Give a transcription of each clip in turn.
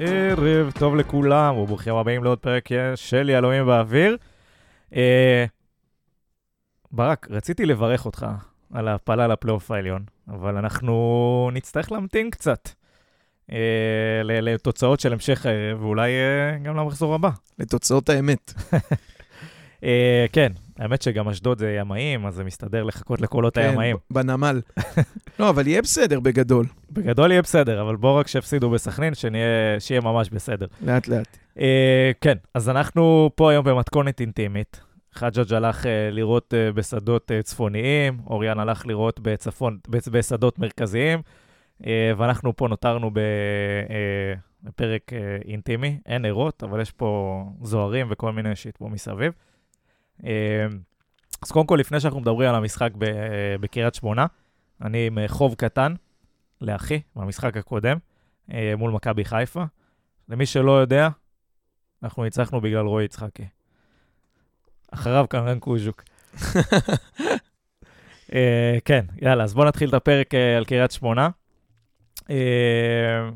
ערב טוב לכולם, וברוכים הבאים לעוד פרק של יהלומים באוויר. אה, ברק, רציתי לברך אותך על ההפלה לפלייאוף העליון, אבל אנחנו נצטרך להמתין קצת אה, לתוצאות של המשך הערב, ואולי אה, גם למחזור הבא. לתוצאות האמת. אה, כן, האמת שגם אשדוד זה ימאים, אז זה מסתדר לחכות לקולות כן, הימאים. ב- בנמל. לא, אבל יהיה בסדר בגדול, בגדול יהיה בסדר, אבל בואו רק שיפסידו בסכנין, שנהיה- שיהיה ממש בסדר. לאט לאט. אה, כן, אז אנחנו פה היום במתכונת אינטימית. חג'אג' הלך אה, לראות אה, בשדות אה, צפוניים, אוריאן הלך לראות בצפון, בצ- בשדות מרכזיים, אה, ואנחנו פה נותרנו ב- אה, בפרק אה, אינטימי. אין ערות, אבל יש פה זוהרים וכל מיני שיט פה מסביב. אה, אז קודם כל, לפני שאנחנו מדברים על המשחק אה, בקריית שמונה, אני עם אה, חוב קטן לאחי במשחק הקודם, אה, מול מכבי חיפה. למי שלא יודע, אנחנו ניצחנו בגלל רועי יצחקי. אחריו קרן קוז'וק. אה, כן, יאללה, אז בואו נתחיל את הפרק אה, על קריית שמונה. אה,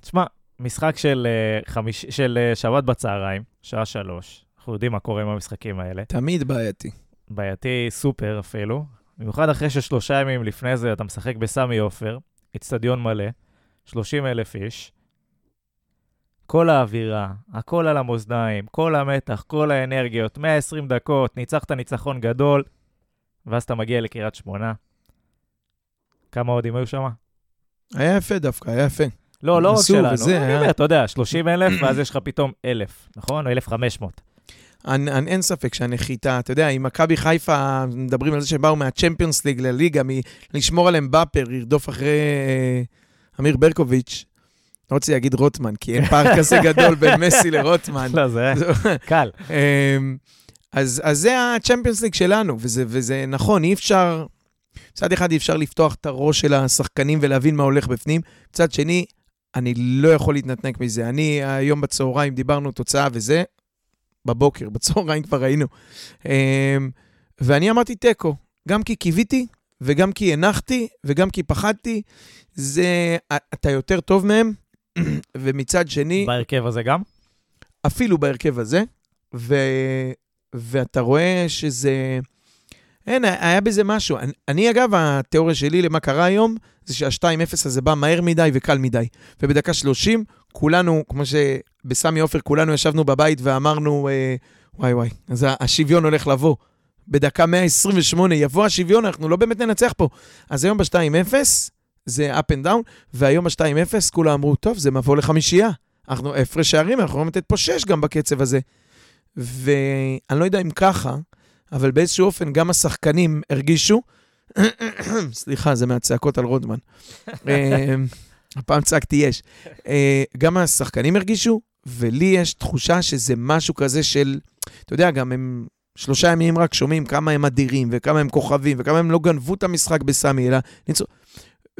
תשמע, משחק של, אה, חמיש, של אה, שבת בצהריים, שעה שלוש. אנחנו יודעים מה קורה עם המשחקים האלה. תמיד בעייתי. בעייתי סופר אפילו. במיוחד אחרי ששלושה ימים לפני זה אתה משחק בסמי עופר, אצטדיון מלא, 30 אלף איש. כל האווירה, הכל על המאזניים, כל המתח, כל האנרגיות, 120 דקות, ניצחת ניצחון גדול, ואז אתה מגיע לקריית שמונה. כמה אוהדים היו שם? היה יפה דווקא, היה יפה. לא, לא רק שלנו. וזה, אני אומר, אתה יודע, 30 אלף, ואז יש לך פתאום 1,000, נכון? או 1,500. אין, אין, אין ספק שהנחיתה, אתה יודע, אם מכבי חיפה, מדברים על זה שהם באו מה Champions League לליגה, מ- לשמור עליהם באפר, לרדוף אחרי אה, אמיר ברקוביץ'. לא רוצה להגיד רוטמן, כי אין פער כזה גדול בין מסי לרוטמן. לא, זה קל. אמ, אז, אז זה ה Champions League שלנו, וזה, וזה נכון, אי אפשר, מצד אחד אי אפשר לפתוח את הראש של השחקנים ולהבין מה הולך בפנים, מצד שני, אני לא יכול להתנתק מזה. אני היום בצהריים דיברנו תוצאה וזה, בבוקר, בצהריים כבר היינו. אמ, ואני אמרתי תיקו, גם כי קיוויתי, וגם כי הנחתי, וגם כי פחדתי, זה, אתה יותר טוב מהם, ומצד שני... בהרכב הזה גם? אפילו בהרכב הזה, ו... ואתה רואה שזה... אין, היה בזה משהו. אני, אני, אגב, התיאוריה שלי למה קרה היום, זה שה-2-0 הזה בא מהר מדי וקל מדי. ובדקה 30, כולנו, כמו שבסמי עופר, כולנו ישבנו בבית ואמרנו, אה, וואי וואי, אז השוויון הולך לבוא. בדקה 128 יבוא השוויון, אנחנו לא באמת ננצח פה. אז היום ב-2-0, זה up and down, והיום ב-2-0, כולם אמרו, טוב, זה מבוא לחמישייה. אנחנו הפרש שערים, אנחנו יכולים לתת פה שש גם בקצב הזה. ואני לא יודע אם ככה, אבל באיזשהו אופן גם השחקנים הרגישו, סליחה, זה מהצעקות על רודמן. אה, הפעם צעקתי יש. אה, גם השחקנים הרגישו, ולי יש תחושה שזה משהו כזה של, אתה יודע, גם הם שלושה ימים רק שומעים כמה הם אדירים, וכמה הם כוכבים, וכמה הם לא גנבו את המשחק בסמי, אלא.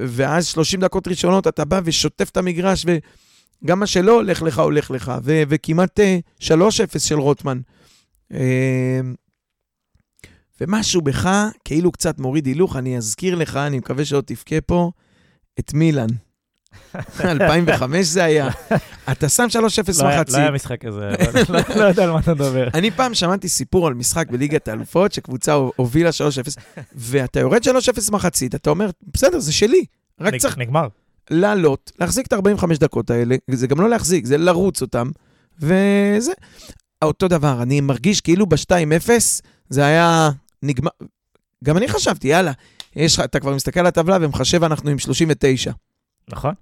ואז 30 דקות ראשונות אתה בא ושוטף את המגרש, וגם מה שלא הולך לך, הולך לך. ו- וכמעט אה, 3-0 של רוטמן. אה, ומשהו בך כאילו קצת מוריד הילוך, אני אזכיר לך, אני מקווה שעוד תבכה פה, את מילאן. 2005 זה היה. אתה שם 3-0 לא מחצית. לא היה משחק כזה, לא- לא יודע על מה אתה מדבר. אני פעם שמעתי סיפור על משחק בליגת האלופות, שקבוצה הובילה 3-0, ואתה יורד 3-0 מחצית, אתה אומר, בסדר, זה שלי. רק צריך נגמר. לעלות, להחזיק את ה-45 דקות האלה, זה גם לא להחזיק, זה לרוץ אותם, וזה. אותו דבר, אני מרגיש כאילו ב-2-0 זה היה נגמר. גם אני חשבתי, יאללה, יש, אתה כבר מסתכל על הטבלה ומחשב, אנחנו עם 39. נכון?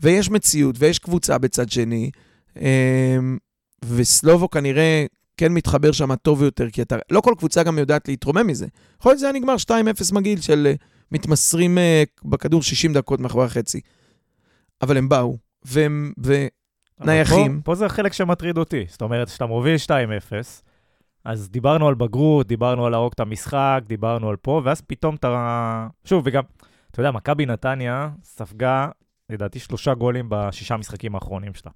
ויש מציאות, ויש קבוצה בצד שני, אמ, וסלובו כנראה כן מתחבר שם טוב יותר, כי אתה, לא כל קבוצה גם יודעת להתרומם מזה. יכול להיות שזה היה נגמר 2-0 מגעיל של אה, מתמסרים אה, בכדור 60 דקות מאחורי החצי. אבל הם באו, והם, ו... נייחים. פה, פה זה החלק שמטריד אותי. זאת אומרת, כשאתה מוביל 2-0, אז דיברנו על בגרות, דיברנו על להרוג את המשחק, דיברנו על פה, ואז פתאום אתה... שוב, וגם, אתה יודע, מכבי נתניה ספגה, לדעתי, שלושה גולים בשישה משחקים האחרונים שלה.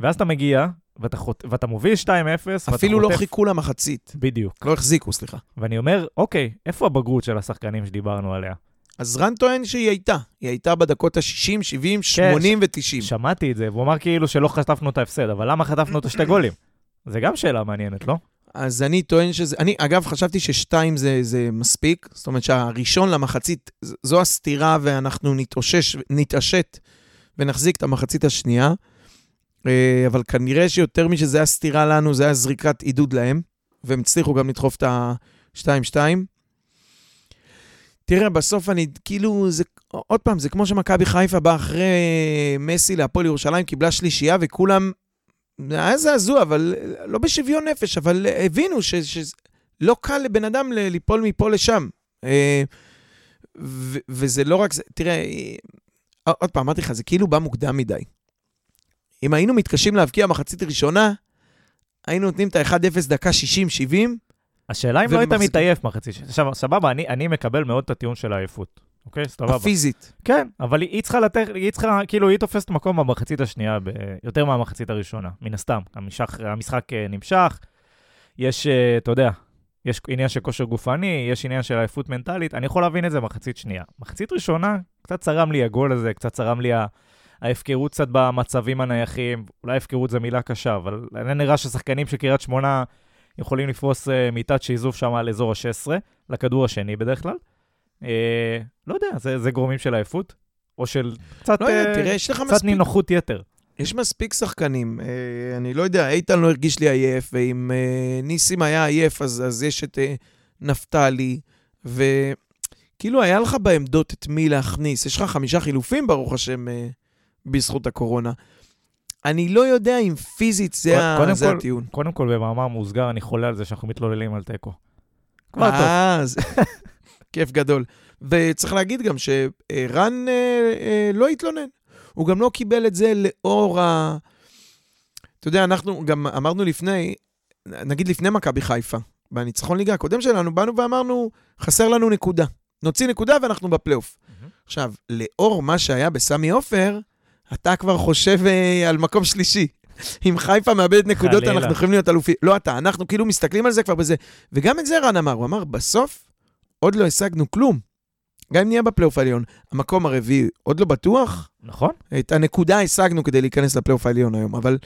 ואז אתה מגיע, ואתה, חוט... ואתה מוביל 2-0, ואתה אפילו לא חוטף- חיכו למחצית. בדיוק. לא החזיקו, סליחה. ואני אומר, אוקיי, איפה הבגרות של השחקנים שדיברנו עליה? אז רן טוען שהיא הייתה. היא הייתה בדקות ה-60, 70, 80 ו-90. שמעתי את זה, והוא אמר כאילו שלא חטפנו את ההפסד, אבל למה חטפנו את השתי גולים? זה גם שאלה מעניינת, לא? אז אני טוען שזה... אני, אגב, חשבתי ששתיים זה, זה מספיק. זאת אומרת שהראשון למחצית, זו הסתירה, ואנחנו נתאושש, נתעשת ונחזיק את המחצית השנייה. אה, אבל כנראה שיותר משזה הסתירה לנו, זה היה זריקת עידוד להם, והם הצליחו גם לדחוף את ה-2-2. תראה, בסוף אני, כאילו, זה, עוד פעם, זה כמו שמכבי חיפה באה אחרי מסי להפועל ירושלים, קיבלה שלישייה, וכולם היה זעזוע, אבל לא בשוויון נפש, אבל הבינו שלא קל לבן אדם ל- ליפול מפה לשם. אה, ו- וזה לא רק זה, תראה, אה, עוד פעם, אמרתי לך, זה כאילו בא מוקדם מדי. אם היינו מתקשים להבקיע מחצית ראשונה, היינו נותנים את ה-1-0 דקה 60-70, השאלה אם לא היית ומחזיקים. מתעייף מחצית. ש- עכשיו, סבבה, אני, אני מקבל מאוד את הטיעון של העייפות. אוקיי? סבבה. הפיזית. כן, אבל היא היא צריכה לתת, היא צריכה, כאילו, היא תופסת מקום במחצית השנייה, ב, יותר מהמחצית הראשונה, מן הסתם. המשך, המשחק אה, נמשך, יש, אה, אתה יודע, יש עניין של כושר גופני, יש עניין של עייפות מנטלית, אני יכול להבין את זה מחצית שנייה. מחצית ראשונה, קצת צרם לי הגול הזה, קצת צרם לי ה- ההפקרות קצת במצבים הנייחים, אולי הפקרות זה מילה קשה, אבל היה נראה ששחקנים של קריית שמונה יכולים לפרוס אה, מיטת שיזוף שם על אזור ה-16, לכדור השני בדרך כלל. אה, לא יודע, זה, זה גורמים של עייפות? או של קצת, לא יודע, אה, תראה, יש לך קצת מספיק נינוחות יתר. יש מספיק שחקנים, אה, אני לא יודע, איתן לא הרגיש לי עייף, ואם אה, ניסים היה עייף, אז, אז יש את אה, נפתלי, וכאילו היה לך בעמדות את מי להכניס. יש לך חמישה חילופים, ברוך השם, אה, בזכות הקורונה. אני לא יודע אם פיזית זה, קודם- ה, קודם זה כל- הטיעון. קודם כל, במאמר מוסגר, אני חולה על זה שאנחנו מתלוללים על תיקו. כבר טוב. כיף גדול. וצריך להגיד גם שרן אה, אה, לא התלונן. הוא גם לא קיבל את זה לאור ה... אתה יודע, אנחנו גם אמרנו לפני, נגיד לפני מכבי חיפה, בניצחון ליגה הקודם שלנו, באנו ואמרנו, חסר לנו נקודה. נוציא נקודה ואנחנו בפלייאוף. מהמם. עכשיו, לאור מה שהיה בסמי עופר, אתה כבר חושב אה, על מקום שלישי. אם חיפה מאבדת נקודות, חלילה. אנחנו יכולים להיות אלופים. לא אתה, אנחנו כאילו מסתכלים על זה כבר בזה. וגם את זה רן אמר, הוא אמר, בסוף עוד לא השגנו כלום. גם אם נהיה בפלייאוף העליון, המקום הרביעי עוד לא בטוח, נכון? את הנקודה השגנו כדי להיכנס לפלייאוף העליון היום, אבל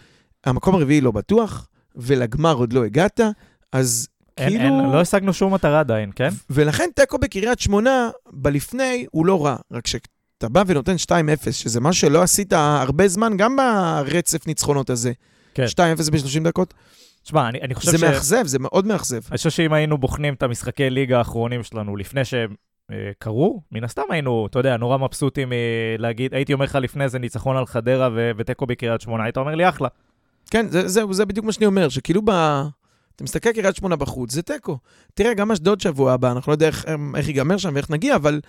המקום הרביעי לא בטוח, ולגמר עוד לא הגעת, אז אין, כאילו... אין, לא השגנו שום מטרה עדיין, כן? ולכן תיקו בקריית שמונה, בלפני, הוא לא רע. רק כשאתה בא ונותן 2-0, שזה מה שלא עשית הרבה זמן, גם ברצף ניצחונות הזה. כן. 2-0 ב-30 דקות. תשמע, אני, אני חושב זה ש... מאכזב, זה מאוד מאכזב. אני חושב שאם היינו בוחנים את המשחקי ליגה האחרונים שלנו לפני שהם אה, קרו, מן הסתם היינו, אתה יודע, נורא מבסוטים אה, להגיד, הייתי אומר לך לפני זה ניצחון על חדרה ו- ותיקו בקריית שמונה, היית אומר לי אחלה. כן, זה, זה, זה בדיוק מה שאני אומר, שכאילו ב... אתה מסתכל קריית שמונה בחוץ, זה תיקו. תראה, גם אשדוד שבוע הבא, אנחנו לא יודע איך, איך ייגמר שם ואיך נגיע, אבל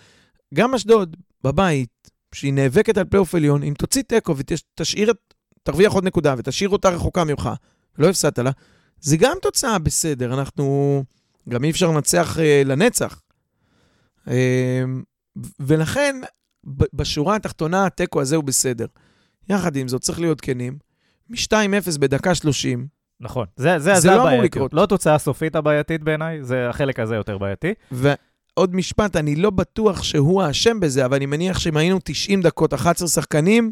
גם אשדוד בבית, שהיא נאבקת על פלייאוף עליון, אם תוציא תיקו ותשאיר את... תרוויח עוד נקודה ותשאיר אותה רחוקה ממך, לא הפסדת לה, זה גם תוצאה בסדר. אנחנו... גם אי אפשר לנצח אה, לנצח. אה, ולכן, בשורה התחתונה, התיקו הזה הוא בסדר. יחד עם זאת, צריך להיות כנים. מ-2-0 בדקה 30, נכון, זה, זה, זה זה לא אמור. לקרות. לא התוצאה הסופית הבעייתית בעיניי, זה החלק הזה יותר בעייתי. ועוד משפט, אני לא בטוח שהוא האשם בזה, אבל אני מניח שאם היינו 90 דקות, 11 שחקנים,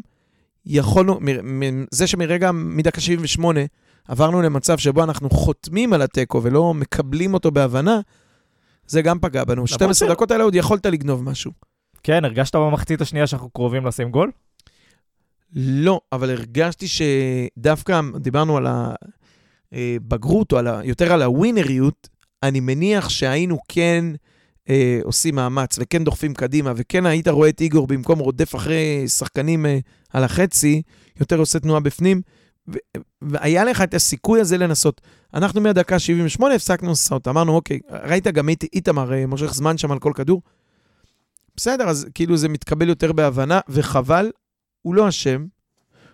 יכולנו, מ- מ- זה שמרגע, מדקה 78, עברנו למצב שבו אנחנו חותמים על התיקו ולא מקבלים אותו בהבנה, זה גם פגע בנו. 12 ש- דקות האלה עוד יכולת לגנוב משהו. כן, הרגשת במחצית השנייה שאנחנו קרובים לשים גול? לא, אבל הרגשתי שדווקא, דיברנו על הבגרות, או על ה, יותר על הווינריות, אני מניח שהיינו כן אה, עושים מאמץ, וכן דוחפים קדימה, וכן היית רואה את איגור במקום רודף אחרי שחקנים אה, על החצי, יותר עושה תנועה בפנים, ו- והיה לך את הסיכוי הזה לנסות. אנחנו מהדקה 78 הפסקנו לנסות, אמרנו, אוקיי, ראית גם איתמר אה, מושך זמן שם על כל כדור? בסדר, אז כאילו זה מתקבל יותר בהבנה, וחבל, הוא לא אשם.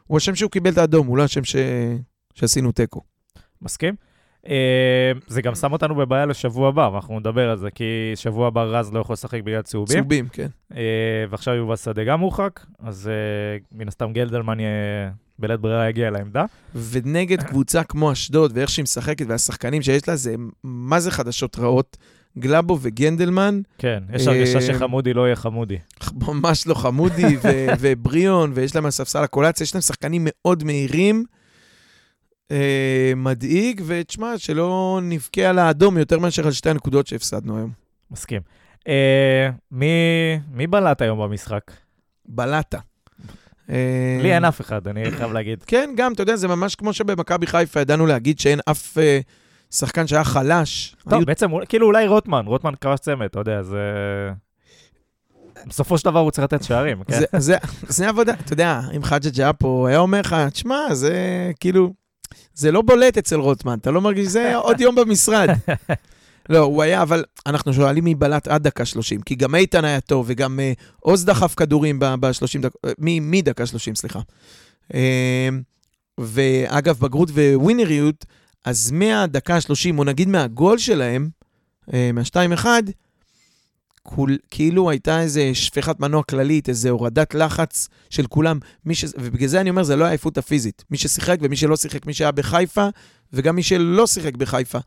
הוא אשם שהוא קיבל את האדום, הוא לא אשם ש... שעשינו תיקו. מסכים? אה, זה גם שם אותנו בבעיה לשבוע הבא, ואנחנו נדבר על זה, כי שבוע הבא רז לא יכול לשחק בגלל צהובים. צהובים, כן. אה, ועכשיו יובל שדה גם מורחק, אז מן הסתם גלדלמן יהיה- בלית ברירה יגיע לעמדה. ונגד קבוצה כמו אשדוד, ואיך שהיא משחקת, והשחקנים שיש לה, זה מה זה חדשות רעות. גלאבו וגנדלמן, כן, יש הרגשה אה, שחמודי לא יהיה חמודי. ממש לא חמודי, ו- ובריאון, ויש להם על ספסל הקולציה, יש להם שחקנים מאוד מהירים. אה, מדאיג, ותשמע, שלא נבכה על האדום יותר מאשר על שתי הנקודות שהפסדנו היום. מסכים. אה, מי, מי בלט היום במשחק? בלטה. אה, לי אין אף אחד, אני חייב להגיד. כן, גם, אתה יודע, זה ממש כמו שבמכבי חיפה ידענו להגיד שאין אף אה, שחקן שהיה חלש. טוב, היו- בעצם, כאילו אולי רוטמן, רוטמן כבש צמד, אתה יודע, זה... בסופו של דבר הוא צריך לתת שערים, כן? זה, זה, זה עבודה, אתה יודע, אם חג'ג' היה פה, היה אומר לך, תשמע, זה כאילו, זה לא בולט אצל רוטמן, אתה לא מרגיש, זה עוד יום במשרד. לא, הוא היה, אבל אנחנו שואלים מי בלט עד דקה 30, כי גם איתן היה טוב, וגם אה, עוז דחף כדורים ב-30 דקות, מדקה 30, סליחה. אה, ואגב, בגרות ווינריות, אז מהדקה ה-30, או נגיד מהגול שלהם, אה, מה-2-1, כול, כאילו הייתה איזה שפיכת מנוע כללית, איזה הורדת לחץ של כולם. ש... ובגלל זה אני אומר, זה לא העייפות הפיזית. מי ששיחק ומי שלא שיחק, מי שהיה בחיפה, וגם מי שלא שיחק בחיפה.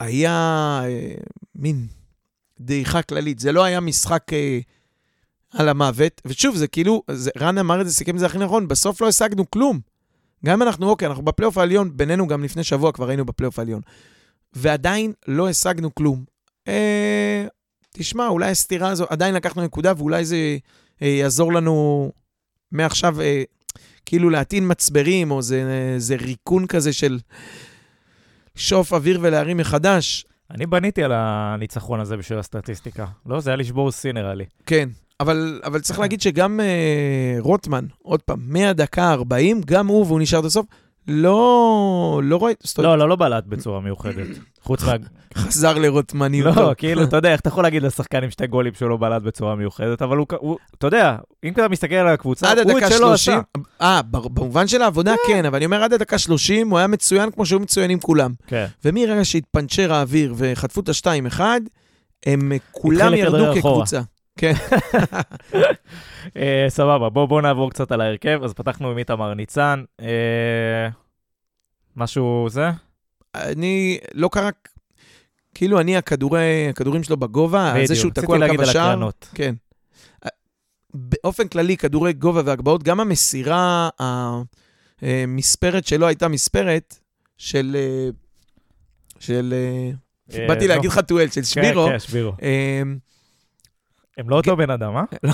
היה אה, מין דעיכה כללית. זה לא היה משחק אה, על המוות. ושוב, זה כאילו, זה, רן אמר את זה, סיכם את זה הכי נכון, בסוף לא השגנו כלום. גם אם אנחנו, אוקיי, אנחנו בפלייאוף העליון, בינינו גם לפני שבוע כבר היינו בפלייאוף העליון. ועדיין לא השגנו כלום. אה, תשמע, אולי הסתירה הזו, עדיין לקחנו נקודה ואולי זה אה, יעזור לנו מעכשיו אה, כאילו להטעין מצברים, או זה, אה, זה ריקון כזה של שוף אוויר ולהרים מחדש. אני בניתי על הניצחון הזה בשביל הסטטיסטיקה. לא, זה היה לשבור שיא נראה לי. כן, אבל, אבל צריך להגיד שגם אה, רוטמן, עוד פעם, מהדקה ה-40, גם הוא, והוא נשאר עד הסוף, לא, לא רואה, לא, לא, לא בלט בצורה מיוחדת. חוץ מה... חזר לרוטמניות. לא, כאילו, אתה יודע, איך אתה יכול להגיד לשחקן עם שתי גולים שהוא לא בלט בצורה מיוחדת, אבל הוא, אתה יודע, אם אתה מסתכל על הקבוצה, הוא את שלו 30, עשה. אה, במובן של העבודה כן, אבל אני אומר עד הדקה 30, הוא היה מצוין כמו שהיו מצוינים כולם. כן. ומרגע שהתפנצ'ר האוויר וחטפו את השתיים אחד, הם כולם ירדו. כקבוצה. כן, אה, סבבה, בואו בוא נעבור קצת על ההרכב. אז פתחנו עם איתמר ניצן. אה, משהו זה? אני לא קרה, כאילו אני הכדורי, הכדורים שלו בגובה, על זה שהוא תקוע על קו השער. כן. באופן כללי, כדורי גובה והגבהות, גם המסירה המספרת שלו הייתה מספרת של... אה, של... אה, אה, באתי לא. להגיד חתואל, של כן, שבירו. כן, שבירו. הם לא אותו בן אדם, אה? לא.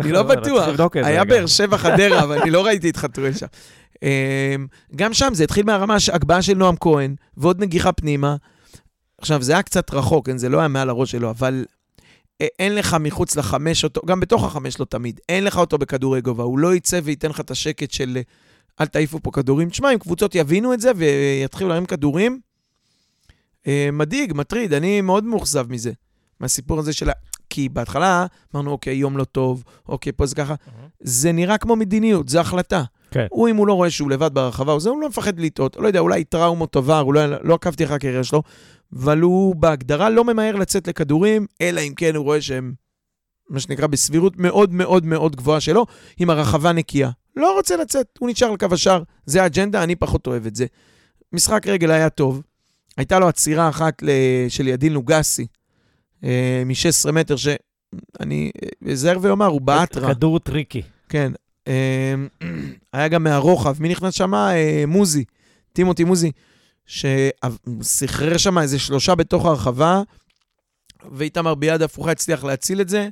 אני לא בטוח. היה. באר שבע חדרה, אבל אני לא ראיתי את חתואל שם. אמ, גם שם זה התחיל מהרמה הגבהה של נועם כהן, ועוד נגיחה פנימה. עכשיו, זה היה קצת רחוק, כן? זה לא היה מעל הראש שלו, אבל אין לך מחוץ לחמש אותו, גם בתוך החמש לא תמיד, אין לך אותו בכדורי גובה. הוא לא יצא וייתן לך את השקט של אל תעיפו פה כדורים. תשמע, אם קבוצות יבינו את זה ויתחילו להרים כדורים, אה, מדאיג, מטריד, אני מאוד מאוכזב מזה, מהסיפור הזה של ה... כי בהתחלה אמרנו, אוקיי, יום לא טוב, אוקיי, פה זה ככה. אהה. זה נראה כמו מדיניות, זו החלטה. כן. הוא, אם הוא לא רואה שהוא לבד ברחבה, או זה, הוא לא מפחד לטעות. לא יודע, אולי טראומות עבר, הוא לא, לא עקבתי אחרי הקריירה שלו, אבל הוא בהגדרה לא ממהר לצאת לכדורים, אלא אם כן הוא רואה שהם, מה שנקרא, בסבירות מאוד מאוד מאוד גבוהה שלו, עם הרחבה נקייה. לא רוצה לצאת, הוא נשאר על קו השער, זה האג'נדה, אני פחות אוהב את זה. משחק רגל היה טוב, הייתה לו עצירה אחת. של ידין לוגסי, אה, מ-16 מטר, שאני אזהר ואומר, הוא בעט רע. כדור tricky. כן. אה, היה גם מהרוחב, מי נכנס שם? אה, מוזי, טימותי מוזי, שסחרר שם איזה שלושה בתוך הרחבה, ואיתמר ביד הפוכה הצליח להציל את זה.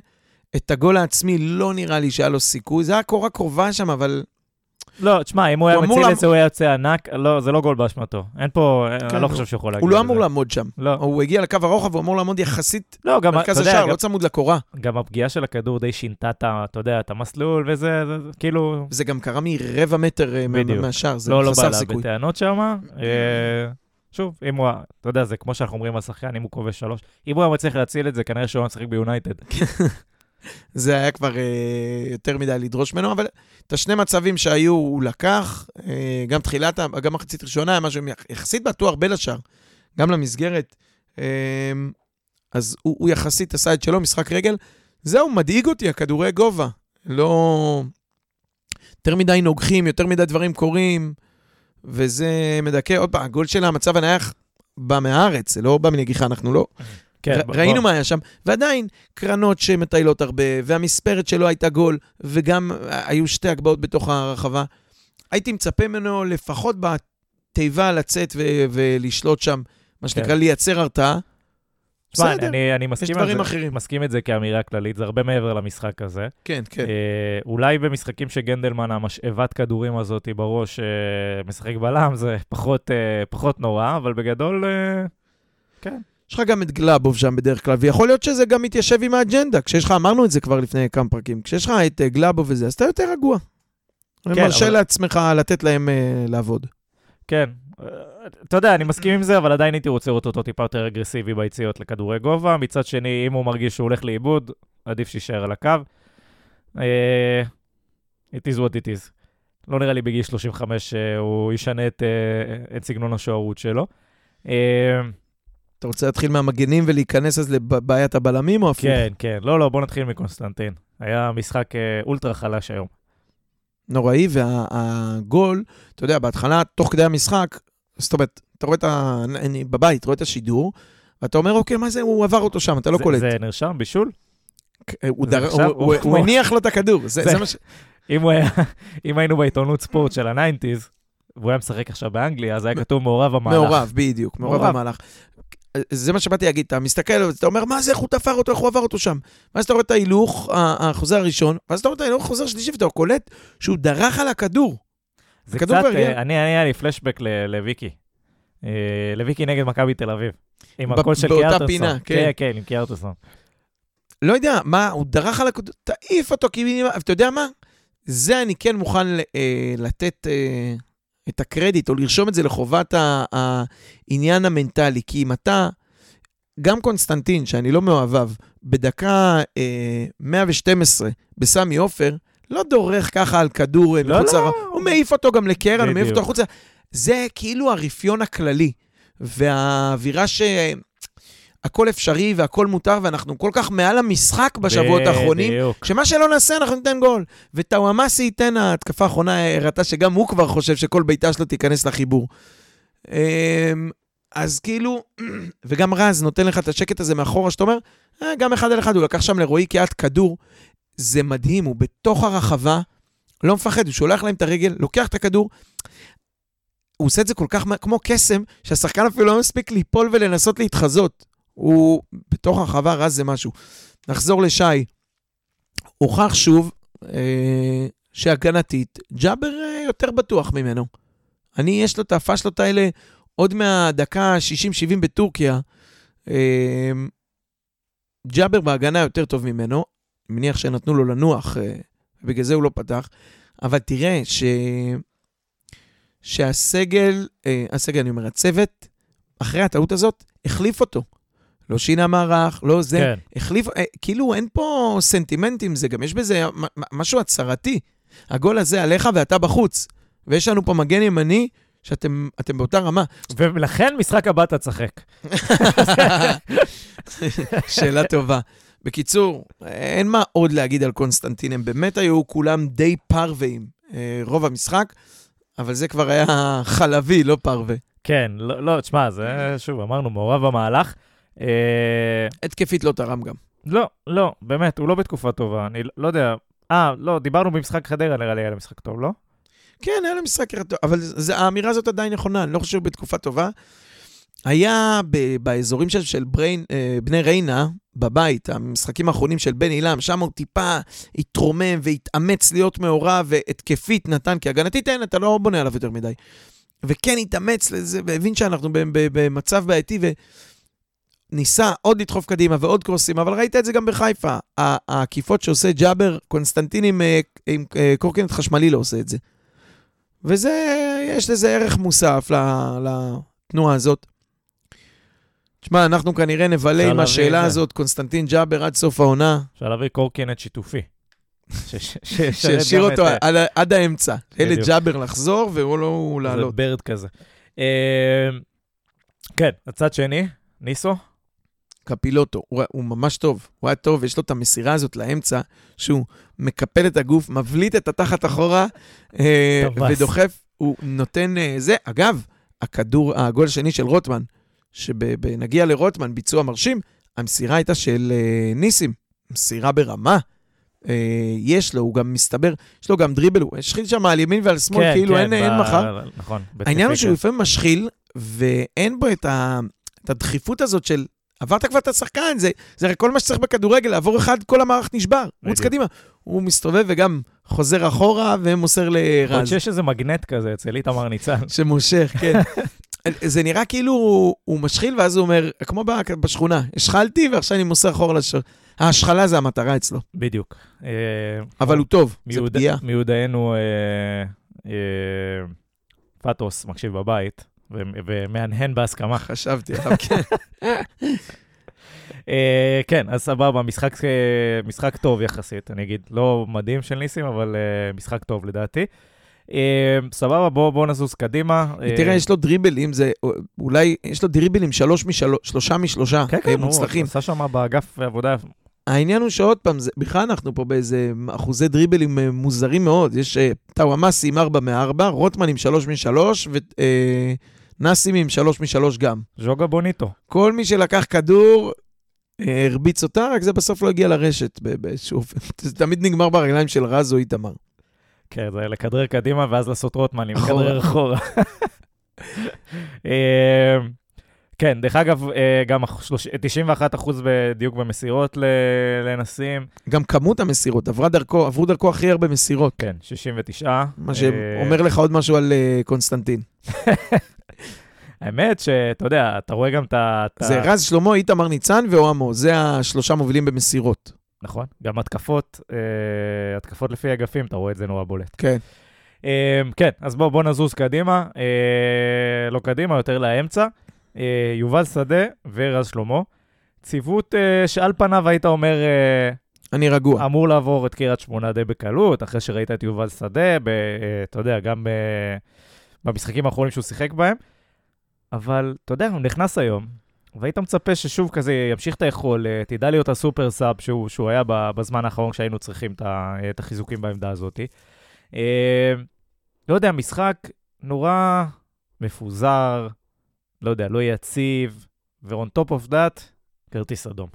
את הגול העצמי לא נראה לי שהיה לו סיכוי, זה היה קורה קרובה שם, אבל לא, תשמע, אם הוא היה מציל את זה, הוא היה יוצא ענק. לא, זה לא גול באשמתו. אין פה, כן, אני לא הוא- חושב שהוא יכול להגיד הוא לא אמור. לעמוד שם. לא, הוא הגיע לקו הרוחב, הוא אמור לעמוד יחסית לא, מרכז השער, לא צמוד לקורה. גם הפגיעה של הכדור די שינתה את אתה יודע, את המסלול וזה, זה- זה- כאילו, זה גם קרה מרבע מטר אה. מהשער, זה לא, לא בא חסר סיכוי. בטענות שם. אה, שוב, אם הוא, אתה יודע, זה כמו שאנחנו אומרים על שחקן, אם הוא כובש שלוש. אם הוא היה מצליח להציל את זה, כנראה שהוא היה משחק ביונייטד. זה היה כבר אה, יותר מדי לדרוש ממנו, אבל את השני מצבים שהיו הוא לקח, אה, גם תחילת, גם מחצית ראשונה היה משהו יח- יחסית בטוח בין השאר, גם למסגרת. אה, אז הוא, הוא יחסית עשה את שלו, משחק רגל. זהו, מדאיג אותי, הכדורי גובה. לא... יותר מדי נוגחים, יותר מדי דברים קורים, וזה מדכא. עוד פעם, הגול של המצב הנייח, בא מהארץ, זה לא בא מנגיחה, אנחנו לא... כן, ר- ראינו. מה היה שם, ועדיין קרנות שמטיילות הרבה, והמספרת שלו הייתה גול, וגם היו שתי הגבהות בתוך הרחבה. הייתי מצפה ממנו לפחות בתיבה לצאת ו- ולשלוט שם, מה שנקרא כן. לייצר הרתעה. בסדר, אני, אני מסכים על דברים זה, אחרים. מסכים את זה כאמירה כללית, זה הרבה מעבר למשחק הזה. כן, כן. אה, אולי במשחקים שגנדלמן, המשאבת כדורים הזאת בראש, אה, משחק בלם, זה פחות, אה, פחות נורא, אבל בגדול, אה, כן. יש לך גם את גלאבוב שם בדרך כלל, ויכול להיות שזה גם מתיישב עם האג'נדה. כשיש לך, אמרנו את זה כבר לפני כמה פרקים, כשיש לך את אה, גלאבוב וזה, אז אתה יותר רגוע. כן, מרשה אבל- לעצמך לתת להם אה, לעבוד. כן. אה, אתה יודע, אני מסכים עם זה, אבל עדיין הייתי רוצה לראות אותו טיפה יותר אגרסיבי ביציאות לכדורי גובה. מצד שני, אם הוא מרגיש שהוא הולך לאיבוד, עדיף שיישאר על הקו. אה, it is what it is. לא נראה לי בגיל 35 שהוא ישנה את, אה, את סגנון השוערות שלו. אה, אתה רוצה להתחיל מהמגנים ולהיכנס אז לבעיית הבלמים או הפוך? כן, כן. לא, לא, בוא נתחיל מקונסטנטין. היה משחק אה, אולטרה חלש היום. נוראי, והגול, אתה יודע, בהתחלה, תוך כדי המשחק, זאת אומרת, אתה רואה את ה... אני בבית, רואה את השידור, ואתה אומר, אוקיי, מה זה, הוא עבר אותו שם, אתה לא זה- קולט. זה נרשם בישול? הוא זה דר- הוא- הוא- הוא- הוא הניח לו את הכדור, זה זה- זה מה ש... אם, הוא היה, אם היינו בעיתונות ספורט של ה nineties, והוא היה משחק עכשיו באנגליה, אז היה כתוב מעורב המהלך. מעורב, בדיוק, מעורב מעורב. זה מה שבאתי להגיד, אתה מסתכל, אתה אומר, מה זה, איך הוא תפר אותו, איך הוא עבר אותו שם? ואז אתה רואה את ההילוך, החוזר הראשון, ואז אתה רואה את ההילוך החוזר השלישי, ואתה קולט שהוא דרך על הכדור. זה הכדור קצת. אה, אני, אני היה לי פלשבק לוויקי. אה, לוויקי נגד מכבי תל אביב. עם הקול של באותה קיארטרסון. פינה, כן. כן, כן, עם קיארטרסון. לא יודע, מה, הוא דרך על הכדור, תעיף אותו, כי... אתה יודע מה? זה אני כן מוכן אה, לתת את הקרדיט, או לרשום את זה לחובת העניין המנטלי. כי אם אתה, גם קונסטנטין, שאני לא מאוהביו, בדקה אה, 112 בסמי עופר, לא דורך ככה על כדור אה, לא, מחוץ לא. לרע. הוא מעיף אותו גם לקרן, הוא מעיף. אותו החוצה. זה כאילו הרפיון הכללי, והאווירה ש... הכל אפשרי והכל מותר, ואנחנו כל כך מעל המשחק בשבועות האחרונים, בדיוק. שמה שלא נעשה אנחנו ניתן גול. וטאוואמאסי ייתן, ההתקפה האחרונה הראתה שגם הוא כבר חושב שכל בעיטה שלו תיכנס לחיבור. אמ, אז כאילו, וגם רז נותן לך את השקט הזה מאחורה, שאתה אומר, אה, גם אחד על אחד, הוא לקח שם לרועי קיאט כדור. זה מדהים, הוא בתוך הרחבה, לא מפחד, הוא שולח להם את הרגל, לוקח את הכדור. הוא עושה את זה כל כך כמו קסם, שהשחקן אפילו לא מספיק ליפול ולנסות להתחזות. הוא בתוך הרחבה, רז זה משהו. נחזור לשי. הוכח שוב אה, שהגנתית, ג'אבר אה, יותר בטוח ממנו. אני, יש לו את הפאשלות האלה עוד מהדקה 60-70 בטורקיה. אה, ג'אבר בהגנה יותר טוב ממנו, אני מניח שנתנו לו לנוח, אה, ובגלל זה הוא לא פתח. אבל תראה ש... שהסגל, אה, הסגל, אני אומר, הצוות, אחרי הטעות הזאת, החליף אותו. לא שינה מערך, לא זה. כן. החליף, אה, כאילו אין פה סנטימנטים, זה גם יש בזה משהו הצהרתי. הגול הזה עליך ואתה בחוץ. ויש לנו פה מגן ימני שאתם אתם באותה רמה. ולכן משחק הבא אתה תשחק. שאלה טובה. בקיצור, אין מה עוד להגיד על קונסטנטין, הם באמת היו כולם די פרווים אה, רוב המשחק, אבל זה כבר היה חלבי, לא פרווה. כן, לא, לא, תשמע, זה, שוב, אמרנו, מעורב במהלך. אה, התקפית לא תרם גם. לא, לא, באמת, הוא לא בתקופה טובה. אני לא- לא יודע. אה, לא, דיברנו במשחק חדרה, נראה לי היה למשחק טוב, לא? כן, היה לו משחק טוב, אבל זה, האמירה הזאת עדיין נכונה, אני לא חושב בתקופה טובה. היה ב, באזורים של, של בריין, אה, בני ריינה, בבית, המשחקים האחרונים של בן עילם, שם הוא טיפה התרומם והתאמץ להיות מעורב והתקפית נתן, כי הגנתית אין, אתה לא בונה עליו יותר מדי. וכן התאמץ לזה, והבין שאנחנו במצב בעייתי, וניסה עוד לדחוף קדימה ועוד קרוסים, אבל ראית את זה גם בחיפה. העקיפות שעושה ג'אבר, קונסטנטין עם, אה, עם אה, קורקינט חשמלי לא עושה את זה. וזה, יש לזה ערך מוסף לתנועה הזאת. תשמע, אנחנו כנראה נבלה עם השאלה זה. הזאת, קונסטנטין ג'אבר עד סוף העונה, אפשר להביא קורקינט שיתופי. שישאיר אותו אה, עד, האמצע. בדיוק. לג'אבר לחזור והוא לא זה לעלות. ברד כזה. אה, כן, הצד שני, ניסו. קפילוטו, הוא, הוא ממש טוב, הוא היה טוב, יש לו את המסירה הזאת לאמצע, שהוא מקפל את הגוף, מבליט את התחת אחורה, אה. ודוחף, הוא נותן אה, זה. אגב, הכדור, הגול השני של רוטמן, שנגיע לרוטמן, ביצוע מרשים, המסירה הייתה של אה, ניסים, מסירה ברמה. אה, יש לו, הוא גם מסתבר, יש לו גם דריבל, הוא השחיל שם על ימין ועל שמאל, כן, כאילו כן, אין, ב- אין מחר. נכון. העניין הוא. שהוא לפעמים משחיל, ואין בו את, ה, את הדחיפות הזאת של עברת כבר את השחקן, זה, זה הרי כל מה שצריך בכדורגל, לעבור אחד, כל המערך נשבר, רוץ. קדימה. הוא מסתובב וגם חוזר אחורה ומוסר עוד לרז. שיש איזה מגנט כזה אצל איתמר ניצן. שמושך, כן. זה נראה כאילו הוא, הוא משחיל, ואז הוא אומר, כמו בשכונה, השחלתי ועכשיו אני מוסר אחורה לשור. ההשחלה זה המטרה אצלו, בדיוק. אה, אבל הוא טוב, זה מיוד- פגיעה. מיודענו אה, אה, פטוס מקשיב בבית, ומהנהן בהסכמה. חשבתי עליו, כן. אה, כן, אז סבבה, משחק, אה, משחק טוב יחסית, אני אגיד. לא מדהים של ניסים, אבל אה, משחק טוב לדעתי. סבבה, בואו בוא נזוז קדימה. אה, תראה, יש לו דריבלים, זה אולי, יש לו דריבלים שלוש משלוש, שלושה משלושה, כן, כן, הוא מוצלחים. עשה שם באגף עבודה. העניין הוא שעוד פעם, זה- בכלל אנחנו פה באיזה אחוזי דריבלים אה, מוזרים מאוד. יש אה, טאוואמאסי עם 4 מ-4, רוטמן עם 3 מ-3, ונאסים עם 3 מ-3 גם. ז'וגה בוניטו. כל מי שלקח כדור, אה, הרביץ אותה, רק זה בסוף לא הגיע לרשת באיזשהו אופן. זה תמיד נגמר ברגליים של רז או איתמר. כן, זה לכדרר קדימה ואז לעשות רוטמנים, אחורה. לכדרר אחורה. כן, דרך אגב, אה, גם השלוש- 91% בדיוק במסירות ל- לנשאים. גם כמות המסירות, עברה דרכו, עברו דרכו הכי הרבה מסירות. כן, 69. מה אה, שאומר לך עוד משהו על אה, קונסטנטין. האמת שאתה יודע, אתה רואה גם את ה... זה רז שלמה, איתמר ניצן ואוהמו, זה השלושה מובילים במסירות. נכון, גם התקפות, התקפות לפי אגפים, אתה רואה את זה נורא בולט. כן. כן, אז בואו בוא נזוז קדימה, לא קדימה, יותר לאמצע. אה, יובל שדה ורז שלמה. ציוות אה, שעל פניו היית אומר, אה, אני רגוע. אמור לעבור את קריית שמונה די בקלות, אחרי שראית את יובל שדה, ב, אתה יודע, גם ב, במשחקים האחרונים שהוא שיחק בהם. אבל, אתה יודע, הוא נכנס היום, והיית מצפה ששוב כזה ימשיך את היכולת, ידע להיות הסופר סאב שהוא, שהוא היה בזמן האחרון כשהיינו צריכים את, החיזוקים בעמדה הזאת. לא יודע, משחק נורא מפוזר, לא יודע, לא יציב, ו-on top of that, כרטיס אדום.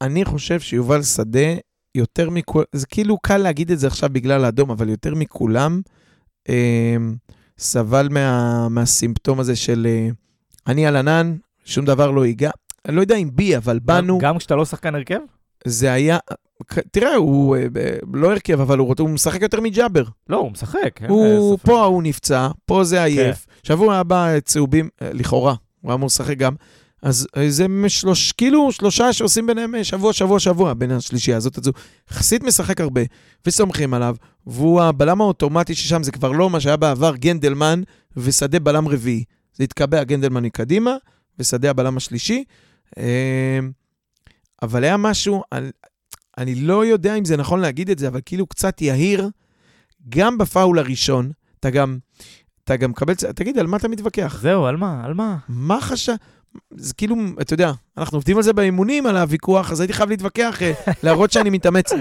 אני חושב שיובל שדה, יותר מכול, זה כאילו קל להגיד את זה עכשיו בגלל האדום, אבל יותר מכולם, אה, סבל מה, מהסימפטום הזה של אה, אני על ענן, שום דבר לא ייגע. אני לא יודע אם בי, אבל בנו, גם, גם כשאתה לא שחקן הרכב? זה היה... תראה, הוא אה, לא הרכב, אבל הוא, הוא משחק יותר מג'אבר. לא, הוא משחק. אין הוא. כן. פה הוא נפצע, פה זה עייף. שבוע הבא צהובים, אה, לכאורה, הוא אמור לשחק גם. אז אה, זה משלוש, כאילו שלושה שעושים ביניהם אה, שבוע, שבוע, שבוע, בין השלישייה הזאת. אז הוא יחסית משחק הרבה, וסומכים עליו, והוא הבלם האוטומטי ששם, זה כבר לא מה שהיה בעבר, גנדלמן ושדה בלם רביעי. זה התקבע, גנדלמן מקדימה, ושדה הבלם השלישי. אבל היה משהו, אני, אני לא יודע אם זה נכון להגיד את זה, אבל כאילו קצת יהיר, גם בפאול הראשון, אתה גם, אתה גם מקבל, תגיד, על מה אתה מתווכח? זהו, על מה? על מה? מה חשב? זה כאילו, אתה יודע, אנחנו עובדים על זה באימונים, על הוויכוח, אז הייתי חייב להתווכח, אה, להראות שאני מתאמץ.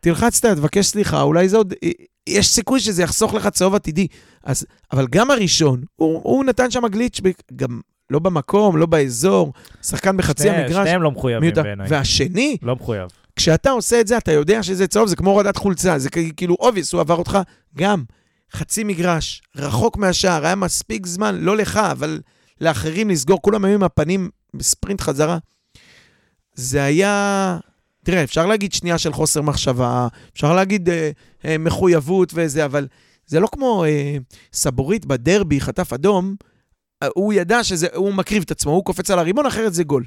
תלחץ, אתה, תבקש סליחה, אולי זה עוד... אה, יש סיכוי שזה יחסוך לך צהוב עתידי. אז, אבל גם הראשון, הוא, הוא נתן שם גליץ', גם לא במקום, לא באזור, שחקן בחצי שני- המגרש. שניהם לא מחויבים מיותר. בעיניי. והשני, לא מחויב. כשאתה עושה את זה, אתה יודע שזה צהוב, זה כמו הורדת חולצה, זה כאילו obvious, הוא עבר אותך גם חצי מגרש, רחוק מהשער, היה מספיק זמן, לא לך, אבל לאחרים לסגור, כולם היו עם הפנים בספרינט חזרה. זה היה... תראה, אפשר להגיד שנייה של חוסר מחשבה, אפשר להגיד אה, אה, מחויבות וזה, אבל זה לא כמו אה, סבורית בדרבי, חטף אדום, הוא ידע שזה, הוא מקריב את עצמו, הוא קופץ על הריבון, אחרת זה גול.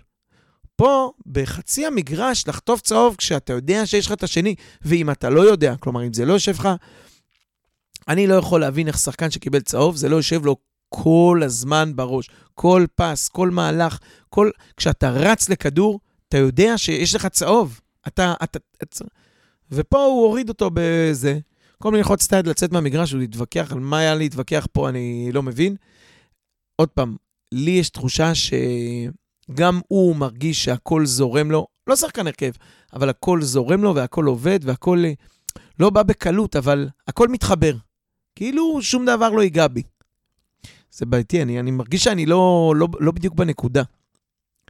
פה, בחצי המגרש, לחטוף צהוב כשאתה יודע שיש לך את השני, ואם אתה לא יודע, כלומר, אם זה לא יושב לך, אני לא יכול להבין איך שחקן שקיבל צהוב, זה לא יושב לו כל הזמן בראש. כל פס, כל מהלך, כל... כשאתה רץ לכדור, אתה יודע שיש לך צהוב. אתה... אתה, אתה... ופה הוא הוריד אותו בזה. כל מיני את היד לצאת מהמגרש ולהתווכח על מה היה להתווכח פה, אני לא מבין. עוד פעם, לי יש תחושה שגם הוא מרגיש שהכל זורם לו, לא שחקן הרכב, אבל הכל זורם לו והכל עובד והכל אה, לא בא בקלות, אבל הכל מתחבר. כאילו שום דבר לא ייגע בי. זה בעייתי, אני, אני מרגיש שאני לא, לא, לא בדיוק בנקודה.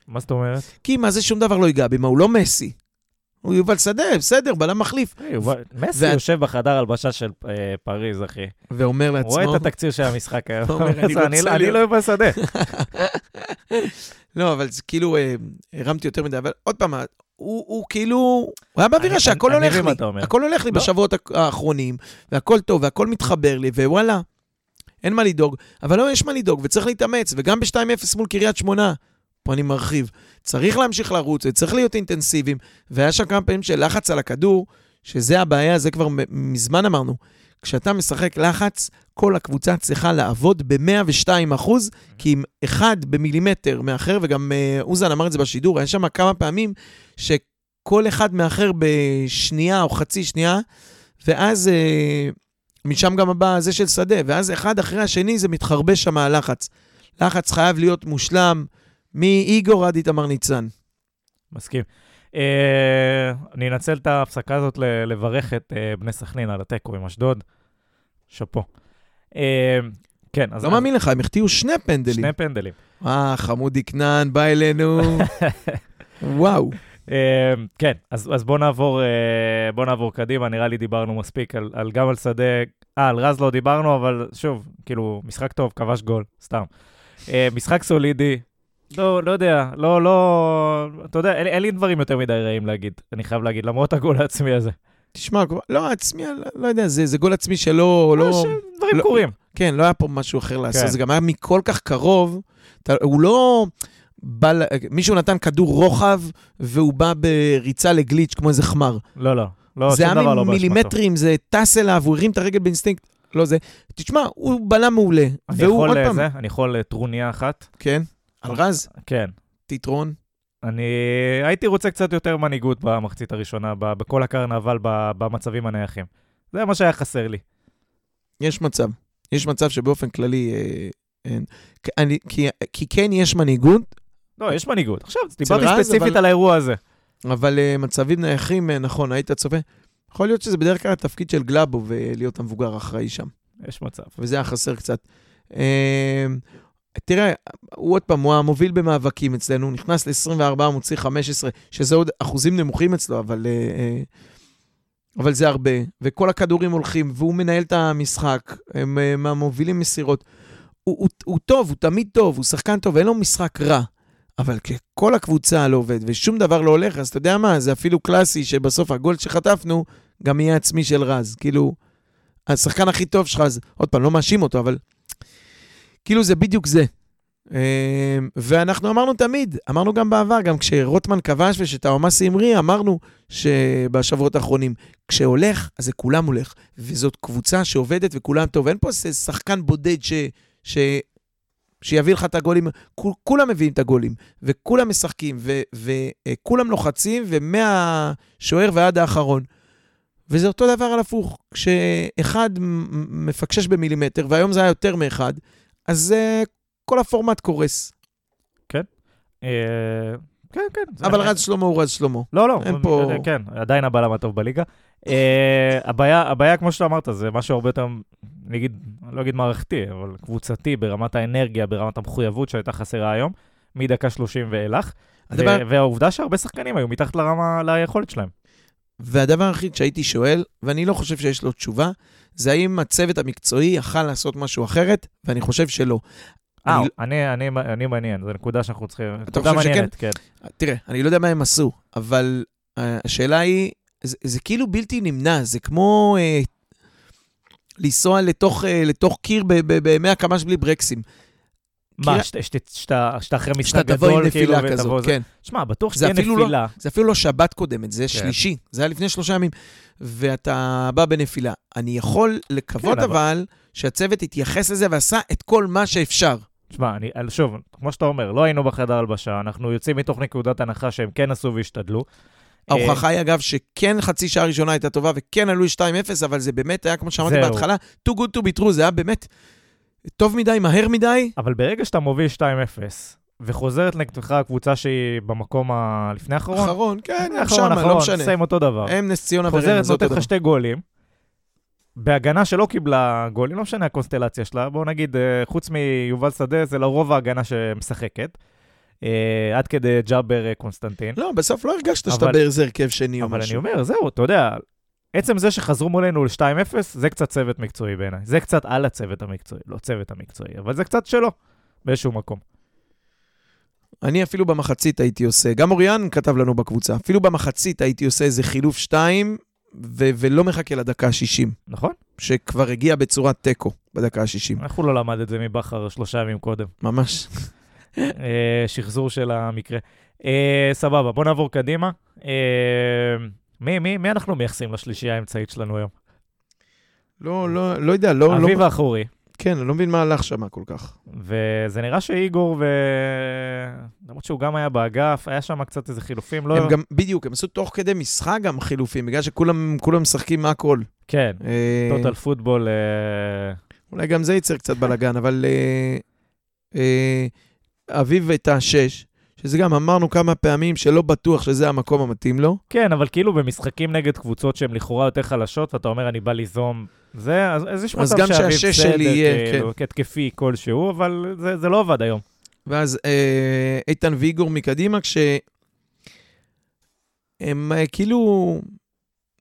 מה זאת אומרת? כי מה זה שום דבר לא ייגע בי? מה, הוא לא מסי. הוא יובל שדה, בסדר, בלם מחליף. יובל- מסי יושב בחדר הלבשה של אה, פריז, אחי. ואומר לעצמו... רואה את התקציר של המשחק היום. "אני לא- לא יובל שדה. לא, אבל זה כאילו, אה, הרמתי יותר מדי, אבל עוד פעם, הוא, הוא כאילו, הוא היה באווירה שהכל אני הולך לי. הכל הולך לי לא. בשבועות האחרונים, והכל טוב, והכל מתחבר לי, ווואלה, אין מה לדאוג. אבל לא, יש מה לדאוג, וצריך להתאמץ, וגם ב-2-0 מול קריית שמונה, פה אני מרחיב, צריך להמשיך לרוץ, וצריך להיות אינטנסיביים, והיה שם כמה פעמים של לחץ על הכדור, שזה הבעיה, זה כבר מזמן אמרנו. כשאתה משחק לחץ, כל הקבוצה צריכה לעבוד ב-102 אחוז, כי אם אחד במילימטר מאחר, וגם אה, אוזן אמר את זה בשידור, היה שם כמה פעמים שכל אחד מאחר בשנייה או חצי שנייה, ואז אה, משם גם הבא זה של שדה, ואז אחד אחרי השני זה מתחרבש שם הלחץ. לחץ חייב להיות מושלם מאיגור עד איתמר ניצן. מסכים. אה, אני אנצל את ההפסקה הזאת לברך את אה, בני סכנין על התיקו עם אשדוד. שאפו. אה, כן, אז... לא מאמין לך, הם החטיאו שני פנדלים. שני פנדלים. אה, חמודי כנען בא אלינו. וואו. כן, אז, אז בואו נעבור, אה, בוא נעבור קדימה, נראה לי דיברנו מספיק על, על גם על שדה, אה, על רז לא דיברנו, אבל שוב, כאילו, משחק טוב, כבש גול, סתם. משחק סולידי, לא, לא יודע, לא, לא, אתה יודע, אין, אין לי דברים יותר מדי רעים להגיד, אני חייב להגיד, למרות הגול העצמי הזה. תשמע, לא, עצמי, לא, לא יודע, זה, זה גול עצמי שלא... לא, לא, דברים לא- קורים. כן, לא היה פה משהו אחר לעשות, כן. זה גם היה מכל כך קרוב, אתה, הוא לא... בא, מישהו נתן כדור רוחב, והוא בא בריצה לגליץ' כמו איזה חמר. לא, לא, לא, זה היה לא באשמתו. מילימטרים, זה טס אליו, הוא הרים את הרגל באינסטינקט. לא זה. תשמע, הוא בלם מעולה. אני יכול אה. זה, אני יכול אה, טרוניה אחת. כן, על רז, כן. תיטרון. אני הייתי רוצה קצת יותר מנהיגות במחצית הראשונה, בכל הקרנבל, במצבים הנייחים. זה מה שהיה חסר לי. יש מצב. יש מצב שבאופן כללי... אה, אין. אני, כי, כי כן יש מנהיגות, לא, יש מנהיגות. עכשיו, דיברתי רז, ספציפית אבל- על האירוע הזה. אבל uh, מצבים נייחים, uh, נכון, היית צופה. יכול להיות שזה בדרך כלל התפקיד של גלאבו ולהיות המבוגר האחראי שם, יש מצב. וזה היה חסר קצת. Uh, תראה, הוא עוד פעם, הוא המוביל במאבקים אצלנו, הוא נכנס ל-24, מוציא 15, שזה עוד אחוזים נמוכים אצלו, אבל, uh, uh, אבל זה הרבה. וכל הכדורים הולכים, והוא מנהל את המשחק, הם מהמובילים מסירות. הוא, הוא, הוא טוב, הוא תמיד טוב, הוא שחקן טוב, אין לו משחק רע. אבל כשכל הקבוצה לא עובד ושום דבר לא הולך, אז אתה יודע מה, זה אפילו קלאסי שבסוף הגול שחטפנו גם יהיה עצמי של רז. כאילו, השחקן הכי טוב שלך, אז עוד פעם, לא מאשים אותו, אבל כאילו זה בדיוק זה. אה, ואנחנו אמרנו תמיד, אמרנו גם בעבר, גם כשרוטמן כבש ושטאומאסי המריא, אמרנו שבשבועות האחרונים, כשהולך, אז זה כולם הולך. וזאת קבוצה שעובדת וכולם טוב. אין פה איזה שחקן בודד ש... ש... שיביא לך את הגולים, כול, כולם מביאים את הגולים, וכולם משחקים, וכולם לוחצים, ומהשוער ועד האחרון. וזה אותו דבר על הפוך. כשאחד מפקשש במילימטר, והיום זה היה יותר מאחד, אז uh, כל הפורמט קורס. אה, כן, כן. זה- אבל רז שלמה הוא רז שלמה. לא, לא, אין פה- כן, עדיין הבלם הטוב בליגה. אה, הבעיה, הבעיה, כמו שאתה אמרת, זה משהו הרבה יותר, נגיד, אני לא אגיד מערכתי, אבל קבוצתי, ברמת האנרגיה, ברמת המחויבות שהייתה חסרה היום, מדקה 30 ואילך. והעובדה שהרבה שחקנים היו מתחת לרמה, ליכולת שלהם. והדבר היחיד שהייתי שואל, ואני לא חושב שיש לו תשובה, זה האם הצוות המקצועי יכל לעשות משהו אחרת, ואני חושב שלא. אה, אני- אני, אני, אני מעניין, זו נקודה שאנחנו צריכים, אתה חושב שכן? מעניינת, כן. תראה, אני לא יודע מה הם עשו, אבל uh, השאלה היא, זה, זה כאילו בלתי נמנע, זה כמו uh, לנסוע לתוך, uh, לתוך קיר ב-100 קמ"ש בלי ברקסים. מה, שאתה אחרי משחק שאתה תבוא עם גדול, כאילו, נפילה ותבוא כזאת. כן. שמע, בטוח שתהיה לא- נפילה. זה אפילו לא שבת קודמת, זה כן. שלישי. זה היה לפני שלושה ימים, ואתה בא בנפילה. אני יכול לקוות כן, אבל- שהצוות התייחס לזה ועשה את כל מה שאפשר. תשמע, אני, שוב, כמו שאתה אומר, לא היינו בחדר הלבשה, אנחנו יוצאים מתוך נקודת הנחה שהם כן עשו והשתדלו. אה, ההוכחה היא, אגב, שכן חצי שעה ראשונה הייתה טובה, וכן עלו 2-0, אבל זה באמת היה, כמו שאמרתי. בהתחלה, too good to be true, זה היה באמת טוב מדי, מהר מדי. אבל ברגע שאתה מוביל 2-0, וחוזרת נגדך הקבוצה שהיא במקום הלפני האחרון, אחרון, כן, אחרון, שמה, לא אחרון, משנה. סיים אותו דבר. הם נס ציונה חוזרת, ורמז, נותנת לך. שתי גולים. בהגנה שלא קיבלה גולים, לא משנה הקונסטלציה שלה, בואו נגיד, אה, חוץ מיובל שדה, זה לרוב ההגנה שמשחקת. אה, עד כדי ג'אבר אה, קונסטנטין. לא, בסוף לא הרגשת שאתה באיזה הרכב שני או אבל אני משהו. אומר, זהו, אתה יודע, עצם זה שחזרו מולנו ל-2-0, זה קצת צוות מקצועי בעיניי. זה קצת על הצוות המקצועי, לא צוות המקצועי, אבל זה קצת שלו, באיזשהו מקום. אני אפילו במחצית הייתי עושה, גם אוריאן כתב לנו בקבוצה, אפילו במחצית הייתי עושה איזה חילוף שתיים, ו- ולא מחכה לדקה ה-60, נכון? שכבר הגיע בצורת תיקו בדקה ה-60. איך הוא לא למד את זה מבכר שלושה ימים קודם? ממש. אה, שחזור של המקרה. אה, סבבה, בוא נעבור קדימה. אה, מי, מי, מי אנחנו מייחסים לשלישייה האמצעית שלנו היום? לא, לא, לא יודע, לא, אביב לא, האחורי, כן, אני לא מבין מה הלך שם כל כך. וזה נראה שאיגור ו... למרות שהוא גם היה באגף, היה שם קצת איזה חילופים, לא... הם גם, בדיוק, הם עשו תוך כדי משחק גם חילופים, בגלל שכולם כולם משחקים הכל. כן, אה, טוטל פוטבול, אה, אולי גם זה ייצר קצת בלאגן, אבל אה, אה, אביב את השש, שזה גם אמרנו כמה פעמים שלא בטוח שזה המקום המתאים לו. כן, אבל כאילו במשחקים נגד קבוצות שהן לכאורה יותר חלשות, ואתה אומר, אני בא ליזום זה, אז, אז יש מצב שאביב שהשש בסדר, שלי יהיה, כאילו, כתקפי כלשהו, אבל זה, זה לא עבד היום. ואז אה, איתן ויגור מקדימה, כש... הם אה, כאילו...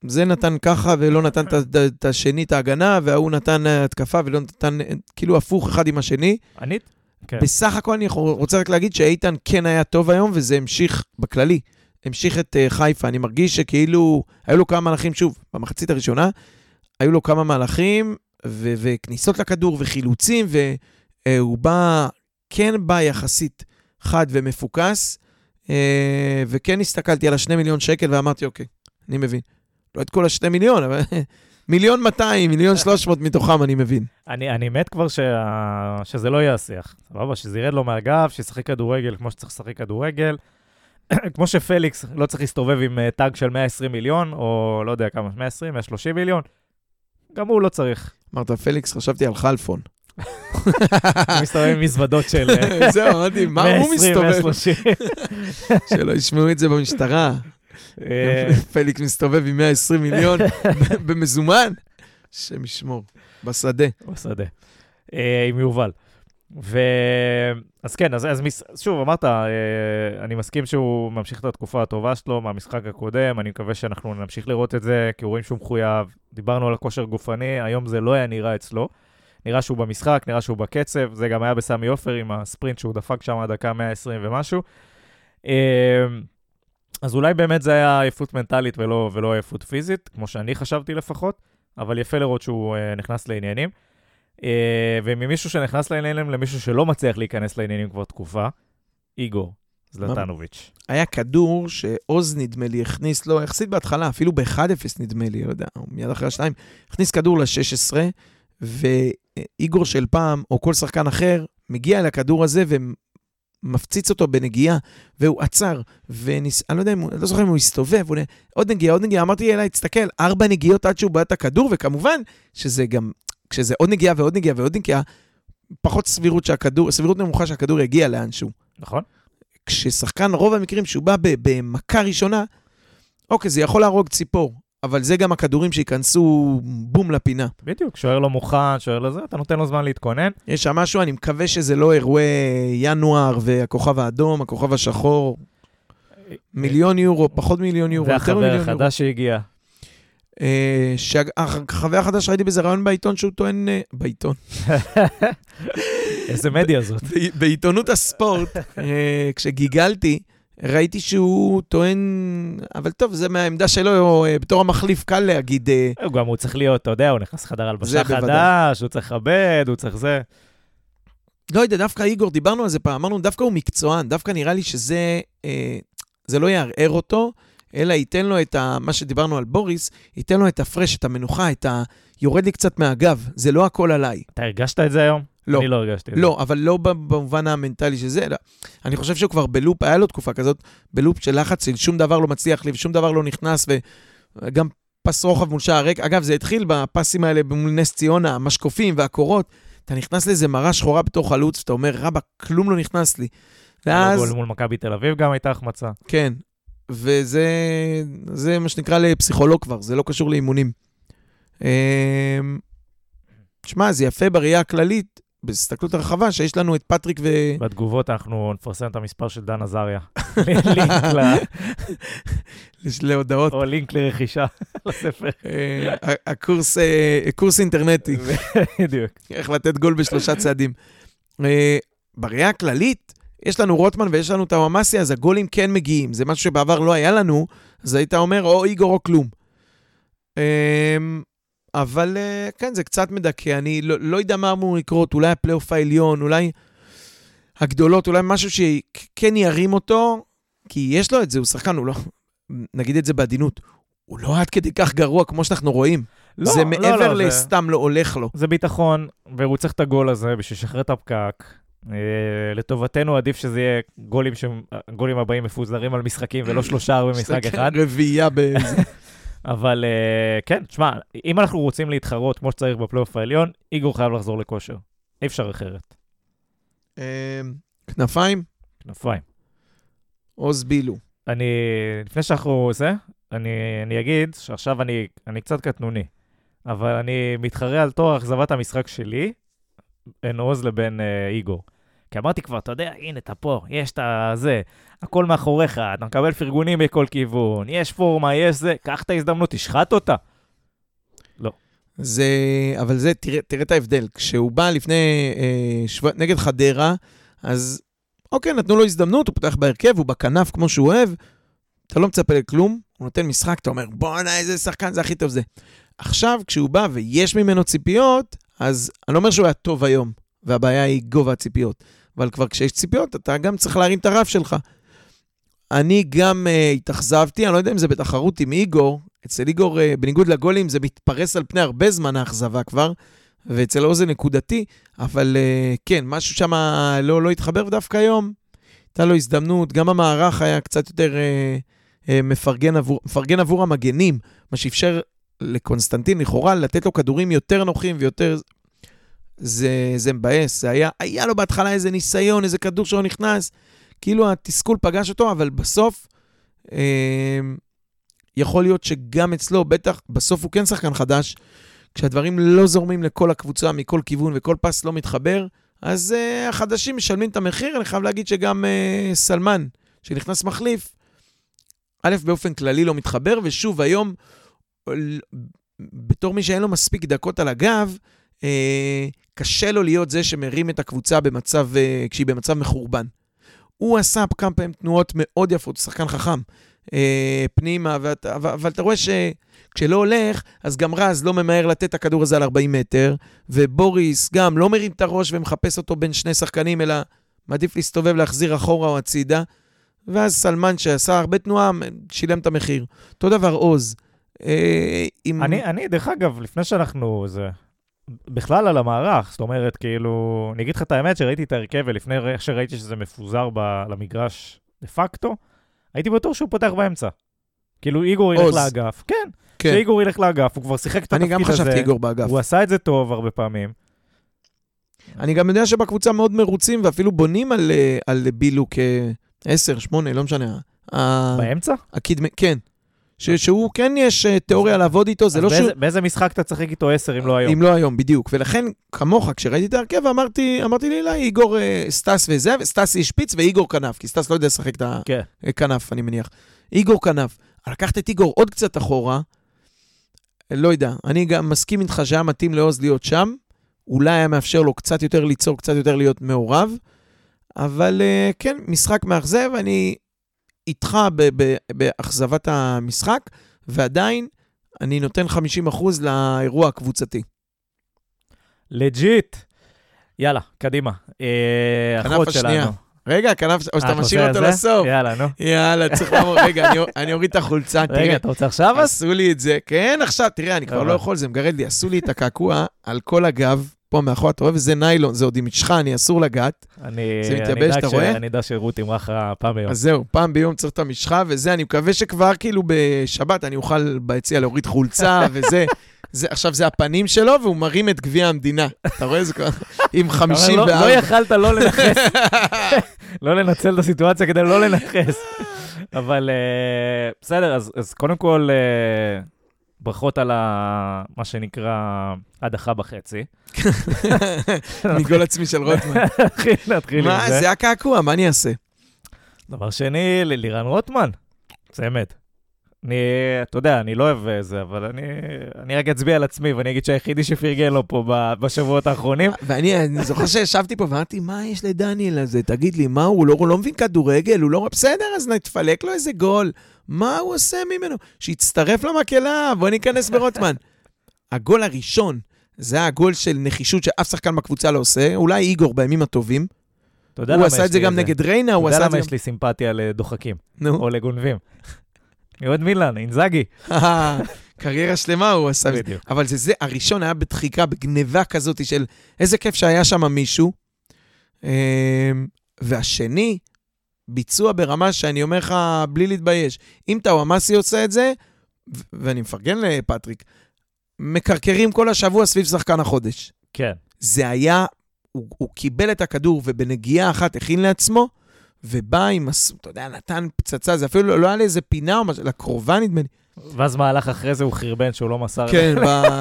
זה נתן ככה ולא נתן את השני את ההגנה, וההוא נתן אה, התקפה ולא נתן, אה, כאילו הפוך אחד עם השני. ענית? כן. בסך הכל אני רוצה רק להגיד שאיתן כן היה טוב היום, וזה המשיך בכללי. המשיך את אה, חיפה. אני מרגיש שכאילו, היו לו כמה מהלכים, שוב, במחצית הראשונה, היו לו כמה מהלכים, ו- וכניסות לכדור וחילוצים, והוא בא, כן בא יחסית חד ומפוקס, אה, וכן הסתכלתי על השני מיליון שקל ואמרתי, אוקיי, אני מבין. לא את כל השני מיליון, אבל מיליון 200, מיליון 300 מתוכם אני מבין. אני, אני מת כבר שה... שזה לא יהיה השיח. סבבה, שזה ירד לו מהגב, שישחק כדורגל כמו שצריך לשחק כדורגל. כמו שפליקס לא צריך להסתובב עם uh, טאג של 120 מיליון, או לא יודע כמה, 120, 130 מיליון. גם הוא לא צריך. אמרת, פליקס, חשבתי על חלפון. הוא מסתובב עם מזוודות של אה, זהו, אמרתי, מה הוא 120, מסתובב? 130. שלא ישמעו את זה במשטרה. אה, פליקס מסתובב עם 120 מיליון במזומן? השם ישמור, בשדה. בשדה. אה, עם יובל. ו... אז כן, אז, אז מס... שוב, אמרת, אה, אני מסכים שהוא ממשיך את התקופה הטובה שלו מהמשחק הקודם, אני מקווה שאנחנו נמשיך לראות את זה, כי רואים שהוא מחויב. דיברנו על הכושר גופני, היום זה לא היה נראה אצלו. נראה שהוא במשחק, נראה שהוא בקצב, זה גם היה בסמי עופר עם הספרינט שהוא דפק שם עד דקה 120 ומשהו. אה, אז אולי באמת זה היה עייפות מנטלית ולא, ולא עייפות פיזית, כמו שאני חשבתי לפחות, אבל יפה לראות שהוא אה, נכנס לעניינים. אה, וממישהו שנכנס לעניינים למישהו שלא מצליח להיכנס לעניינים כבר תקופה, איגור זלטנוביץ'. היה כדור שעוז, נדמה לי, הכניס לו, יחסית בהתחלה, אפילו ב-1-0 נדמה לי, לא יודע, מיד אחרי השתיים, הכניס כדור ל-16, ואיגור של פעם, או כל שחקן אחר, מגיע אל הכדור הזה ומפציץ אותו בנגיעה, והוא עצר, וניס... אני לא יודע אם הוא, לא זוכר אם הוא הסתובב, הוא... עוד נגיעה, עוד נגיעה, אמרתי אליי, תסתכל, ארבע נגיעות עד שהוא בעט את הכדור, וכמובן שזה גם, כשזה עוד נגיעה ועוד נגיעה ועוד נגיעה, פחות סבירות שהכדור, סבירות נמוכה שהכדור יגיע לאנשהו. נכון? כששחקן, רוב המקרים שהוא בא במכה ראשונה, אוקיי, זה יכול להרוג ציפור, אבל זה גם הכדורים שייכנסו בום לפינה. בדיוק, שוער לא מוכן, שוער לזה, אתה נותן לו זמן להתכונן. יש שם משהו, אני מקווה שזה לא אירועי ינואר והכוכב האדום, הכוכב השחור, מיליון יורו, פחות מיליון יורו, יותר והחבר מיליון יורו. החדש שהגיע. אה, שהחבר החדש, ראיתי באיזה רעיון בעיתון שהוא טוען, אה, בעיתון, איזה מדיה זאת. בעיתונות הספורט, אה, כשגיגלתי, ראיתי שהוא טוען, אבל טוב, זה מהעמדה שלו, אה, בתור המחליף קל להגיד, אה, הוא גם הוא צריך להיות, אתה יודע, הוא נכנס לחדר הלבשה. חדש, הוא צריך לכבד, הוא צריך זה. לא יודע, דווקא איגור, דיברנו על זה פעם, אמרנו, דווקא הוא מקצוען, דווקא נראה לי שזה, אה, זה לא יערער אותו, אלא ייתן לו את ה... מה שדיברנו על בוריס, ייתן לו את הפרש, את המנוחה, את ה... יורד לי קצת מהגב, זה לא הכל עליי. אתה הרגשת את זה היום? לא. אני לא הרגשתי את זה. לא, אבל לא במובן המנטלי של זה, אלא אני חושב שהוא כבר בלופ, היה לו תקופה כזאת, בלופ של לחץ, של שום דבר לא מצליח לי ושום דבר לא נכנס, וגם פס רוחב מול שער ריק. אגב, זה התחיל בפסים האלה מול נס ציונה, המשקופים והקורות. אתה נכנס לאיזה מראה שחורה בתוך חלוץ, ואתה אומר, רבא, כלום לא נכנס לי. ואז, גול מול מכבי תל אביב גם הייתה החמצה. כן, וזה זה מה שנקרא לפסיכולוג כבר, זה לא קשור לאימונים. אה, שמע, זה יפה בראייה הכללית, בהסתכלות הרחבה, שיש לנו את פטריק ו... בתגובות אנחנו נפרסם את המספר של דן עזריה. לינק ל... להודעות. או לינק לרכישה לספר. אה, הקורס, אה, קורס אינטרנטי, בדיוק. איך לתת גול בשלושה צעדים. אה, בראייה הכללית, יש לנו רוטמן ויש לנו את הוואמאסי, אז הגולים כן מגיעים. זה משהו שבעבר לא היה לנו, אז היית אומר, או איגור או כלום. אבל כן, זה קצת מדכא. אני לא, לא יודע מה אמור לקרות, אולי הפלייאוף העליון, אולי הגדולות, אולי משהו שכן ירים אותו, כי יש לו את זה, הוא שחקן, הוא לא... נגיד את זה בעדינות, הוא לא עד כדי כך גרוע כמו שאנחנו רואים. לא, זה לא, מעבר לא, לסתם זה... לא הולך לו. זה ביטחון, והוא צריך את הגול הזה בשביל לשחרר את הפקק. אה, לטובתנו עדיף שזה יהיה גולים, ש... גולים הבאים מפוזרים על משחקים ולא שלושה במשחק אחד. רביעייה באיזה... אבל uh, כן, תשמע, אם אנחנו רוצים להתחרות כמו שצריך בפלייאוף העליון, איגור חייב לחזור לכושר. אי אפשר אחרת. אמ, כנפיים? כנפיים. עוז בילו. אני, לפני שאנחנו זה, אני, אני אגיד שעכשיו אני, אני קצת קטנוני, אבל אני מתחרה על תואר אכזבת המשחק שלי בין עוז לבין אה, איגור. כי אמרתי כבר, אתה יודע, הנה, אתה פה, יש את הזה, הכל מאחוריך, אתה מקבל פרגונים מכל כיוון, יש פורמה, יש זה, קח את ההזדמנות, תשחט אותה. לא. זה, אבל זה, תראה, תראה את ההבדל. כשהוא בא לפני, אה, שבוע, נגד חדרה, אז אוקיי, נתנו לו הזדמנות, הוא פותח בהרכב, הוא בכנף כמו שהוא אוהב, אתה לא מצפה לכלום, הוא נותן משחק, אתה אומר, בואנה, איזה שחקן, זה הכי טוב זה. עכשיו, כשהוא בא ויש ממנו ציפיות, אז אני לא אומר שהוא היה טוב היום, והבעיה היא גובה הציפיות. אבל כבר כשיש ציפיות, אתה גם צריך להרים את הרף שלך. אני גם uh, התאכזבתי, אני לא יודע אם זה בתחרות עם איגור, אצל איגור, uh, בניגוד לגולים, זה מתפרס על פני הרבה זמן האכזבה כבר, ואצל זה נקודתי, אבל uh, כן, משהו שם לא, לא התחבר, ודווקא היום הייתה לו הזדמנות, גם המערך היה קצת יותר uh, uh, מפרגן, עבור, מפרגן עבור המגנים, מה שאפשר לקונסטנטין לכאורה לתת לו כדורים יותר נוחים ויותר... זה, זה מבאס, זה היה, היה לו בהתחלה איזה ניסיון, איזה כדור שלא נכנס, כאילו התסכול פגש אותו, אבל בסוף, אה, יכול להיות שגם אצלו, בטח, בסוף הוא כן שחקן חדש, כשהדברים לא זורמים לכל הקבוצה מכל כיוון וכל פס לא מתחבר, אז uh, החדשים משלמים את המחיר. אני חייב להגיד שגם uh, סלמן, שנכנס מחליף, א', באופן כללי לא מתחבר, ושוב, היום, בתור מי שאין לו מספיק דקות על הגב, uh, קשה לו להיות זה שמרים את הקבוצה במצב, uh, כשהיא במצב מחורבן. הוא עשה כמה פעמים תנועות מאוד יפות, שחקן חכם, uh, פנימה, ואת, אבל, אבל אתה רואה ש... כשלא הולך, אז גם רז לא ממהר לתת את הכדור הזה על 40 מטר, ובוריס גם לא מרים את הראש ומחפש אותו בין שני שחקנים, אלא מעדיף להסתובב, להחזיר אחורה או הצידה. ואז סלמן, שעשה הרבה תנועה, שילם את המחיר. אותו דבר עוז. אה, עם... אני, אני, דרך אגב, לפני שאנחנו... זה... בכלל על המערך, זאת אומרת, כאילו, אני אגיד לך את האמת, שראיתי את ההרכב ולפני שראיתי שזה מפוזר ב, למגרש דה פקטו, הייתי בטוח שהוא פותח באמצע. כאילו, איגור ילך לאגף. כן. כן. שאיגור ילך לאגף, הוא כבר שיחק את התפקיד הזה. אני גם חשבתי איגור באגף. הוא עשה את זה טוב הרבה פעמים. אני גם יודע שבקבוצה מאוד מרוצים, ואפילו בונים על, אה, על בילו כ-10, 8, לא משנה. באמצע? הקדמי, כן. ש, שהוא כן יש אה, תיאוריה לעבוד איתו, זה לא באיזה, שהוא... באיזה משחק אתה צריך איתו 10 אם לא היום? אם לא היום, בדיוק. ולכן, כמוך, כשראיתי את ההרכב, אמרתי, אמרתי לי, לא, איגור, אה, סטס וזה, סטס איש שפיץ ואיגור כנף, כי סטס לא יודע לשחק את הכנף, כן. אני מניח. איגור כנף. לקחת את איגור עוד קצת אחורה, לא יודע, אני גם מסכים איתך שהיה מתאים לעוז להיות שם, אולי היה מאפשר לו קצת יותר ליצור, קצת יותר להיות מעורב, אבל כן, משחק מאכזב, אני איתך באכזבת המשחק, ועדיין אני נותן 50% לאירוע הקבוצתי. legit. יאללה, קדימה. אה, אחות שלנו. רגע, כנף, או שאתה משאיר אותו לסוף. יאללה, נו. יאללה, צריך לעבור, רגע, אני אוריד את החולצה, תראה. רגע, אתה רוצה עכשיו? עשו לי את זה, כן, עכשיו, תראה, אני כבר לא יכול, זה מגרד לי, עשו לי את הקעקוע על כל הגב, פה מאחור, אתה רואה, וזה ניילון, זה עוד עם משחה, אסור לגעת. זה מתייבש, אתה רואה? אני יודע שרות לך פעם ביום. אז זהו, פעם ביום צריך את המשחה, וזה, אני מקווה שכבר כאילו בשבת אני אוכל ביציע להוריד חולצה וזה. זה, עכשיו זה הפנים שלו, והוא מרים את גביע המדינה. אתה רואה? זה כבר עם 54. לא, לא יכלת לא לנכס, לא לנצל את הסיטואציה כדי לא לנכס. אבל uh, בסדר, אז, אז קודם כל, uh, ברכות על ה... מה שנקרא הדחה בחצי. מגול עצמי של רוטמן. נתחיל, נתחיל עם מה, זה. זה הקעקוע, מה אני אעשה? דבר שני, לירן רוטמן, צמד. אני, אתה יודע, אני לא אוהב זה, אבל אני, אני רק אצביע על עצמי ואני אגיד שהיחידי שפרגן לו פה בשבועות האחרונים. ואני אני זוכר שישבתי פה ואמרתי, מה יש לדניאל הזה? תגיד לי, מה הוא? הוא לא, הוא לא מבין כדורגל? הוא לא... בסדר, אז נתפלק לו איזה גול. מה הוא עושה ממנו? שיצטרף למקהלה, בוא ניכנס ברוטמן. הגול הראשון, זה היה הגול של נחישות שאף שחקן בקבוצה לא עושה, אולי איגור בימים הטובים. אתה יודע הוא למה עשה את זה גם נגד ריינה, אתה הוא יודע עשה את למה זה יש לי סימפתיה לדוחקים, נו. או לגונבים. אני אוהד מילאן, אינזאגי. קריירה שלמה הוא עשה. בדיוק. אבל זה, זה, הראשון היה בדחיקה, בגניבה כזאת של איזה כיף שהיה שם מישהו. אמ, והשני, ביצוע ברמה שאני אומר לך בלי להתבייש. אם טאוואמאסי עושה את זה, ו- ואני מפרגן לפטריק, מקרקרים כל השבוע סביב שחקן החודש. כן. זה היה, הוא, הוא קיבל את הכדור ובנגיעה אחת הכין לעצמו, ובא עם, אתה יודע, נתן פצצה, זה אפילו לא היה לאיזה פינה או משהו, לקרובה נדמה לי. ואז מהלך אחרי זה הוא חרבן שהוא לא מסר. כן,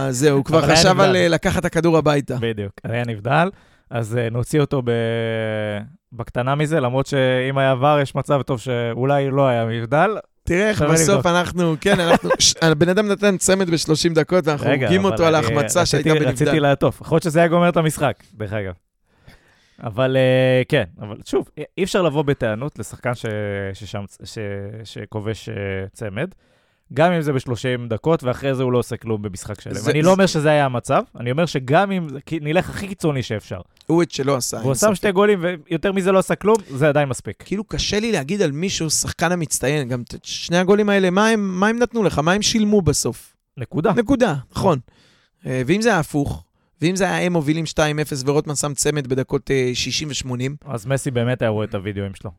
זהו, הוא כבר חשב. על אה, לקחת את הכדור הביתה. בדיוק, היה נבדל, אז אה, נוציא אותו ב... בקטנה מזה, למרות שאם היה עבר, יש מצב טוב שאולי לא היה מבדל. תראה איך בסוף. אנחנו, כן, אנחנו, הבן אדם נתן צמד ב-30 דקות, ואנחנו הורגים אותו על ההחמצה רציתי- שהייתה רציתי בנבדל. לעטוף, יכול להיות שזה היה גומר את המשחק, דרך אגב. אבל אה, כן, אבל שוב, אי- אפשר לבוא בטענות לשחקן. שכובש אה, צמד, גם אם זה ב-30 דקות, ואחרי זה הוא לא עושה כלום במשחק שלם. זה- אני זה- לא אומר שזה היה המצב, אני אומר שגם אם נלך הכי קיצוני שאפשר, הוא את שלא עשה. והוא שם. שתי גולים ויותר מזה לא עשה כלום, זה עדיין מספיק. כאילו קשה לי להגיד על מישהו, שחקן המצטיין, גם שני הגולים האלה, מה הם, מה הם נתנו לך? מה הם שילמו בסוף? נקודה. נקודה, נכון. אה, ואם זה היה הפוך, ואם זה היה הם מובילים 2-0 ורוטמן שם צמד בדקות אה, 60 ו-80, אז מסי באמת היה רואה את הוידאוים שלו.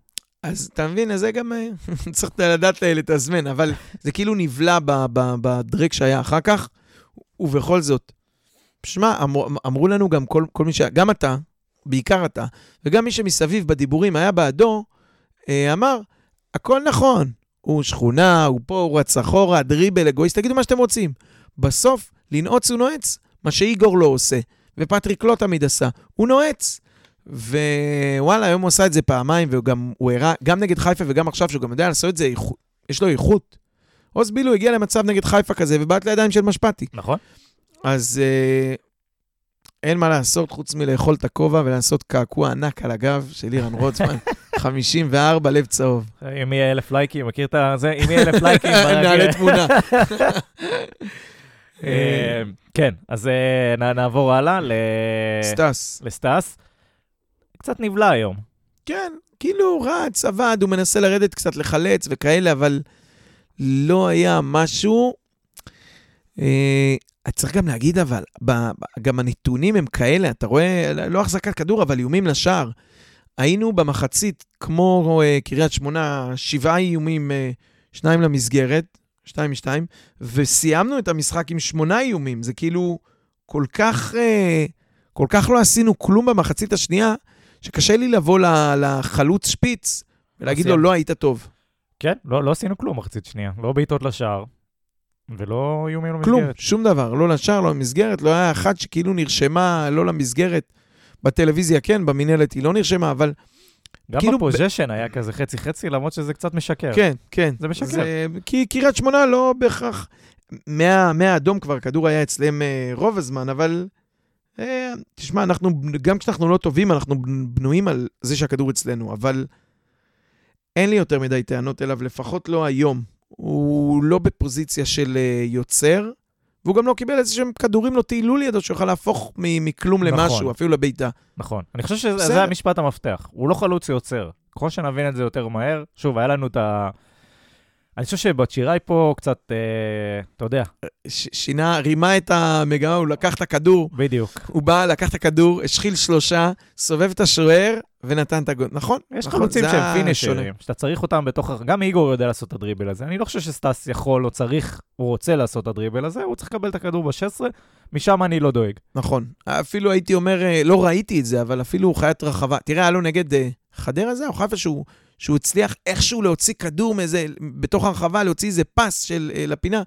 אז אתה מבין, אז זה גם אה, צריך לדעת לתזמן, אבל זה כאילו נבלע בדרק שהיה אחר כך, ובכל זאת, שמע, אמר, אמרו לנו גם כל, כל מי ש... גם אתה, בעיקר אתה, וגם מי שמסביב בדיבורים היה בעדו, אה, אמר, הכל נכון, הוא שכונה, הוא פה, הוא רץ אחורה, דריבל, אגואיסט, תגידו מה שאתם רוצים. בסוף, לנעוץ הוא נועץ, מה שאיגור לא עושה, ופטריק לא תמיד עשה, הוא נועץ. ווואלה, היום הוא עשה את זה פעמיים, והוא גם, הוא הראה, גם נגד חיפה וגם עכשיו, שהוא גם יודע לעשות את זה, יש לו איכות. עוז בילו הגיע למצב נגד חיפה כזה, ובעט לידיים של משפטי. נכון? אז אה, אין מה לעשות חוץ מלאכול את הכובע ולעשות קעקוע ענק על הגב של אירן רוטמן, 54, לב צהוב. אם יהיה אלף לייקים, מכיר את זה? אם יהיה אלף לייקים, נעלה תמונה. אה, כן, אז אה, נעבור הלאה ל- סטס. לסטס. קצת נבלע היום. כן, כאילו רץ, עבד, הוא מנסה לרדת קצת לחלץ וכאלה, אבל לא היה משהו. אה, צריך גם להגיד, אבל, ב, ב, גם הנתונים הם כאלה, אתה רואה, לא החזקת כדור, אבל איומים לשער. היינו במחצית, כמו אה, קריית שמונה, שבעה איומים, אה, שניים למסגרת, שתיים משתיים, וסיימנו את המשחק עם שמונה איומים. זה כאילו כל כך, אה, כל כך לא עשינו כלום במחצית השנייה, שקשה לי לבוא ל- לחלוץ שפיץ ולהגיד לו. לא היית טוב. כן, לא לא עשינו כלום מחצית שנייה. לא בעיטות לשער, ולא איומים למסגרת. כלום, שום דבר, לא לשער, לא למסגרת, לא היה אחת שכאילו נרשמה לא למסגרת. בטלוויזיה כן, במינהלת היא לא נרשמה, אבל גם כאילו בפוזיישן היה כזה חצי-חצי, למרות שזה קצת משקר. כן, כן. זה משקר. כי קריית שמונה לא בהכרח... מה- מהאדום כבר, הכדור היה אצלם אה, רוב הזמן, אבל... אה, תשמע, אנחנו, גם כשאנחנו לא טובים, אנחנו בנויים על זה שהכדור אצלנו, אבל אין לי יותר מדי טענות אליו, לפחות לא היום. הוא לא בפוזיציה של אה, יוצר, והוא גם לא קיבל איזה שהם כדורים לא טיילו לידו, שיוכל להפוך מכלום נכון. למשהו, אפילו לבעיטה. נכון. אני חושב שזה המשפט המפתח. הוא לא חלוץ יוצר. ככל שנבין את זה יותר מהר, שוב, היה לנו את ה... אני חושב שבצ'יראי פה קצת, אה, אתה יודע, ש- שינה, רימה את המגמה, הוא לקח את הכדור, בדיוק. הוא בא, לקח את הכדור, השחיל שלושה, סובב את השוער ונתן את הגול. נכון, יש נכון, חלוצים שהם. פינישרים, שאתה צריך אותם בתוך... גם איגור יודע לעשות את הדריבל הזה. אני לא חושב שסטאס יכול או צריך, הוא רוצה לעשות את הדריבל הזה, הוא צריך לקבל את הכדור ב-16, משם אני לא דואג. נכון. אפילו הייתי אומר, אה, לא ראיתי את זה, אבל אפילו חיית רחבה. תראה, היה לו נגד אה, חדרה זה, או חיפה שהוא, שהוא הצליח איכשהו להוציא כדור מאיזה, בתוך הרחבה, להוציא איזה פס של, אה, לפינה.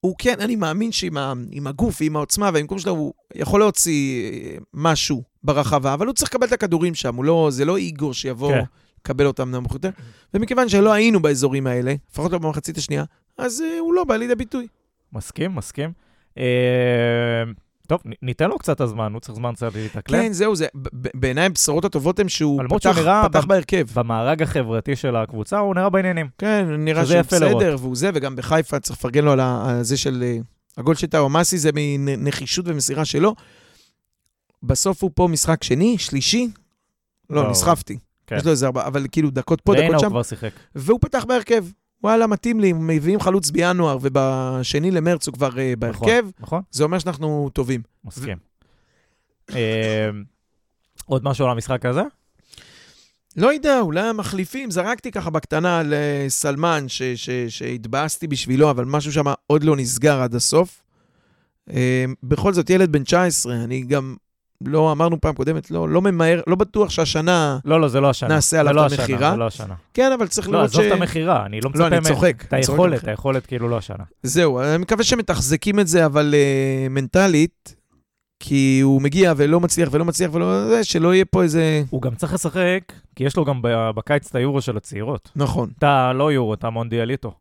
הוא כן, אני מאמין שעם ה, עם הגוף ועם העוצמה והמקום שלו, הוא יכול להוציא אה, משהו ברחבה, אבל הוא צריך לקבל את הכדורים שם, לא, זה לא איגור שיבוא כן. לקבל אותם נמוך יותר. ומכיוון שלא היינו באזורים האלה, לפחות לא במחצית השנייה, אז אה, הוא לא בא לידי ביטוי. מסכים, מסכים. אה, טוב, ניתן לו קצת הזמן, הוא צריך זמן קצת להתאקלם. כן, זהו, זה, בעיניי הבשורות הטובות הן שהוא פתח, פתח בהרכב. במארג החברתי של הקבוצה הוא נראה בעניינים. כן, נראה שהוא בסדר, והוא זה, וגם בחיפה צריך לפרגן לו על זה של... אה, הגול של טאומאסי זה מנחישות ומסירה שלו. בסוף הוא פה משחק שני, שלישי. לא, לא. נסחפתי. כן. יש לו איזה ארבע, אבל כאילו דקות פה, ריינה דקות הוא שם, כבר שיחק. והוא פתח בהרכב. וואלה, מתאים לי, מביאים חלוץ בינואר, ובשני למרץ הוא כבר אה, בהרכב, נכון, זה אומר שאנחנו טובים. מסכים. אה, עוד משהו על המשחק הזה? לא יודע, אולי המחליפים, זרקתי ככה בקטנה על אה, ש- ש- שהתבאסתי בשבילו, אבל משהו שם עוד לא נסגר עד הסוף. אה, בכל זאת, ילד בן 19, אני גם, לא אמרנו פעם קודמת, לא, לא ממהר, לא בטוח שהשנה... לא, לא, זה לא השנה. נעשה עליו זה לא את השנה, המכירה. זה לא השנה. כן, אבל צריך לא, לראות ש... עזוב את המכירה, אני לא מצפה לא, אני. צוחק. את היכולת. היכולת כאילו לא השנה. זהו, אני מקווה שמתחזקים את זה, אבל uh, מנטלית, כי הוא מגיע ולא מצליח ולא מצליח ולא... זה, שלא יהיה פה איזה... הוא גם צריך לשחק, כי יש לו גם בקיץ את היורו של הצעירות. נכון. אתה לא יורו, אתה מונדיאליטו.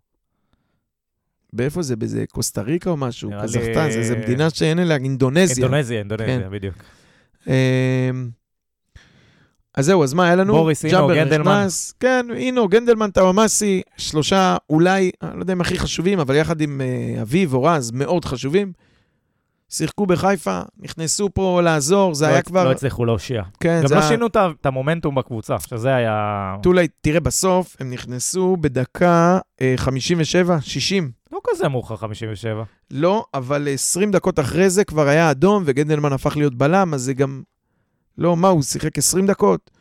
באיפה זה? באיזה קוסטה ריקה או משהו? קזחסטן, זה, זה מדינה שאין אליה, אינדונזיה. אינדונזיה, כן. אינדונזיה, בדיוק. אמ, אז זהו, אז מה היה לנו? בוריס, אינו, גנדלמן. נכנס, כן, אינו, גנדלמן, טאוואמאסי, שלושה אולי, אני לא יודע אם הכי חשובים, אבל יחד עם אה, אביב או רז, מאוד חשובים. שיחקו בחיפה, נכנסו פה לעזור, זה לא היה כבר... לא הצליחו להושיע. כן, גם זה לא היה... שינו את ה- את המומנטום בקבוצה, שזה היה טולי, תראה, בסוף הם נכנסו בדקה אה, 57, 60. לא כזה מאוחר 57. לא, אבל 20 דקות אחרי זה כבר היה אדום, וגנדלמן הפך להיות בלם, אז זה גם... לא, מה, הוא שיחק 20 דקות?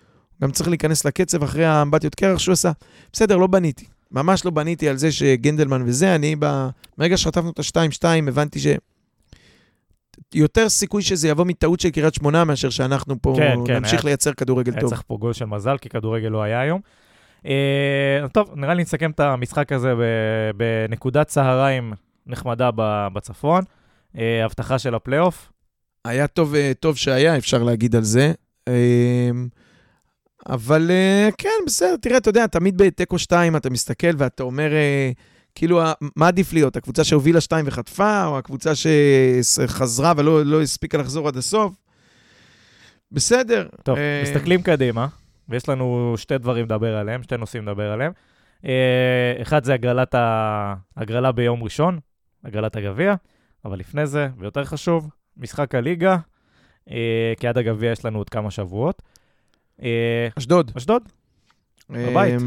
גם צריך להיכנס לקצב אחרי האמבטיות קרח שהוא עשה. בסדר, לא בניתי. ממש לא בניתי על זה שגנדלמן וזה, אני ב... ברגע שחטפנו את ה-2-2, הבנתי ש... יותר סיכוי שזה יבוא מטעות של קריית שמונה, מאשר שאנחנו פה כן, כן, נמשיך היה- לייצר כדורגל היה טוב. צריך פה גול של מזל, כי כדורגל לא היה היום. אה, טוב, נראה לי נסכם את המשחק הזה ב- בנקודת צהריים נחמדה בצפון. אה, הבטחה של הפלייאוף. היה טוב, אה, טוב שהיה, אפשר להגיד על זה. אה, אבל כן, בסדר, תראה, אתה יודע, תמיד בתיקו 2 אתה מסתכל ואתה אומר, כאילו, מה עדיף להיות, הקבוצה שהובילה 2 וחטפה, או הקבוצה שחזרה ולא לא הספיקה לחזור עד הסוף? בסדר. טוב, מסתכלים קדימה, ויש לנו שתי דברים לדבר עליהם, שתי נושאים לדבר עליהם. אחד זה הגרלת ה... הגרלה ביום ראשון, הגרלת הגביע, אבל לפני זה, ויותר חשוב, משחק הליגה, אה, כי עד הגביע יש לנו עוד כמה שבועות. אה, אשדוד. אשדוד, בבית. אה,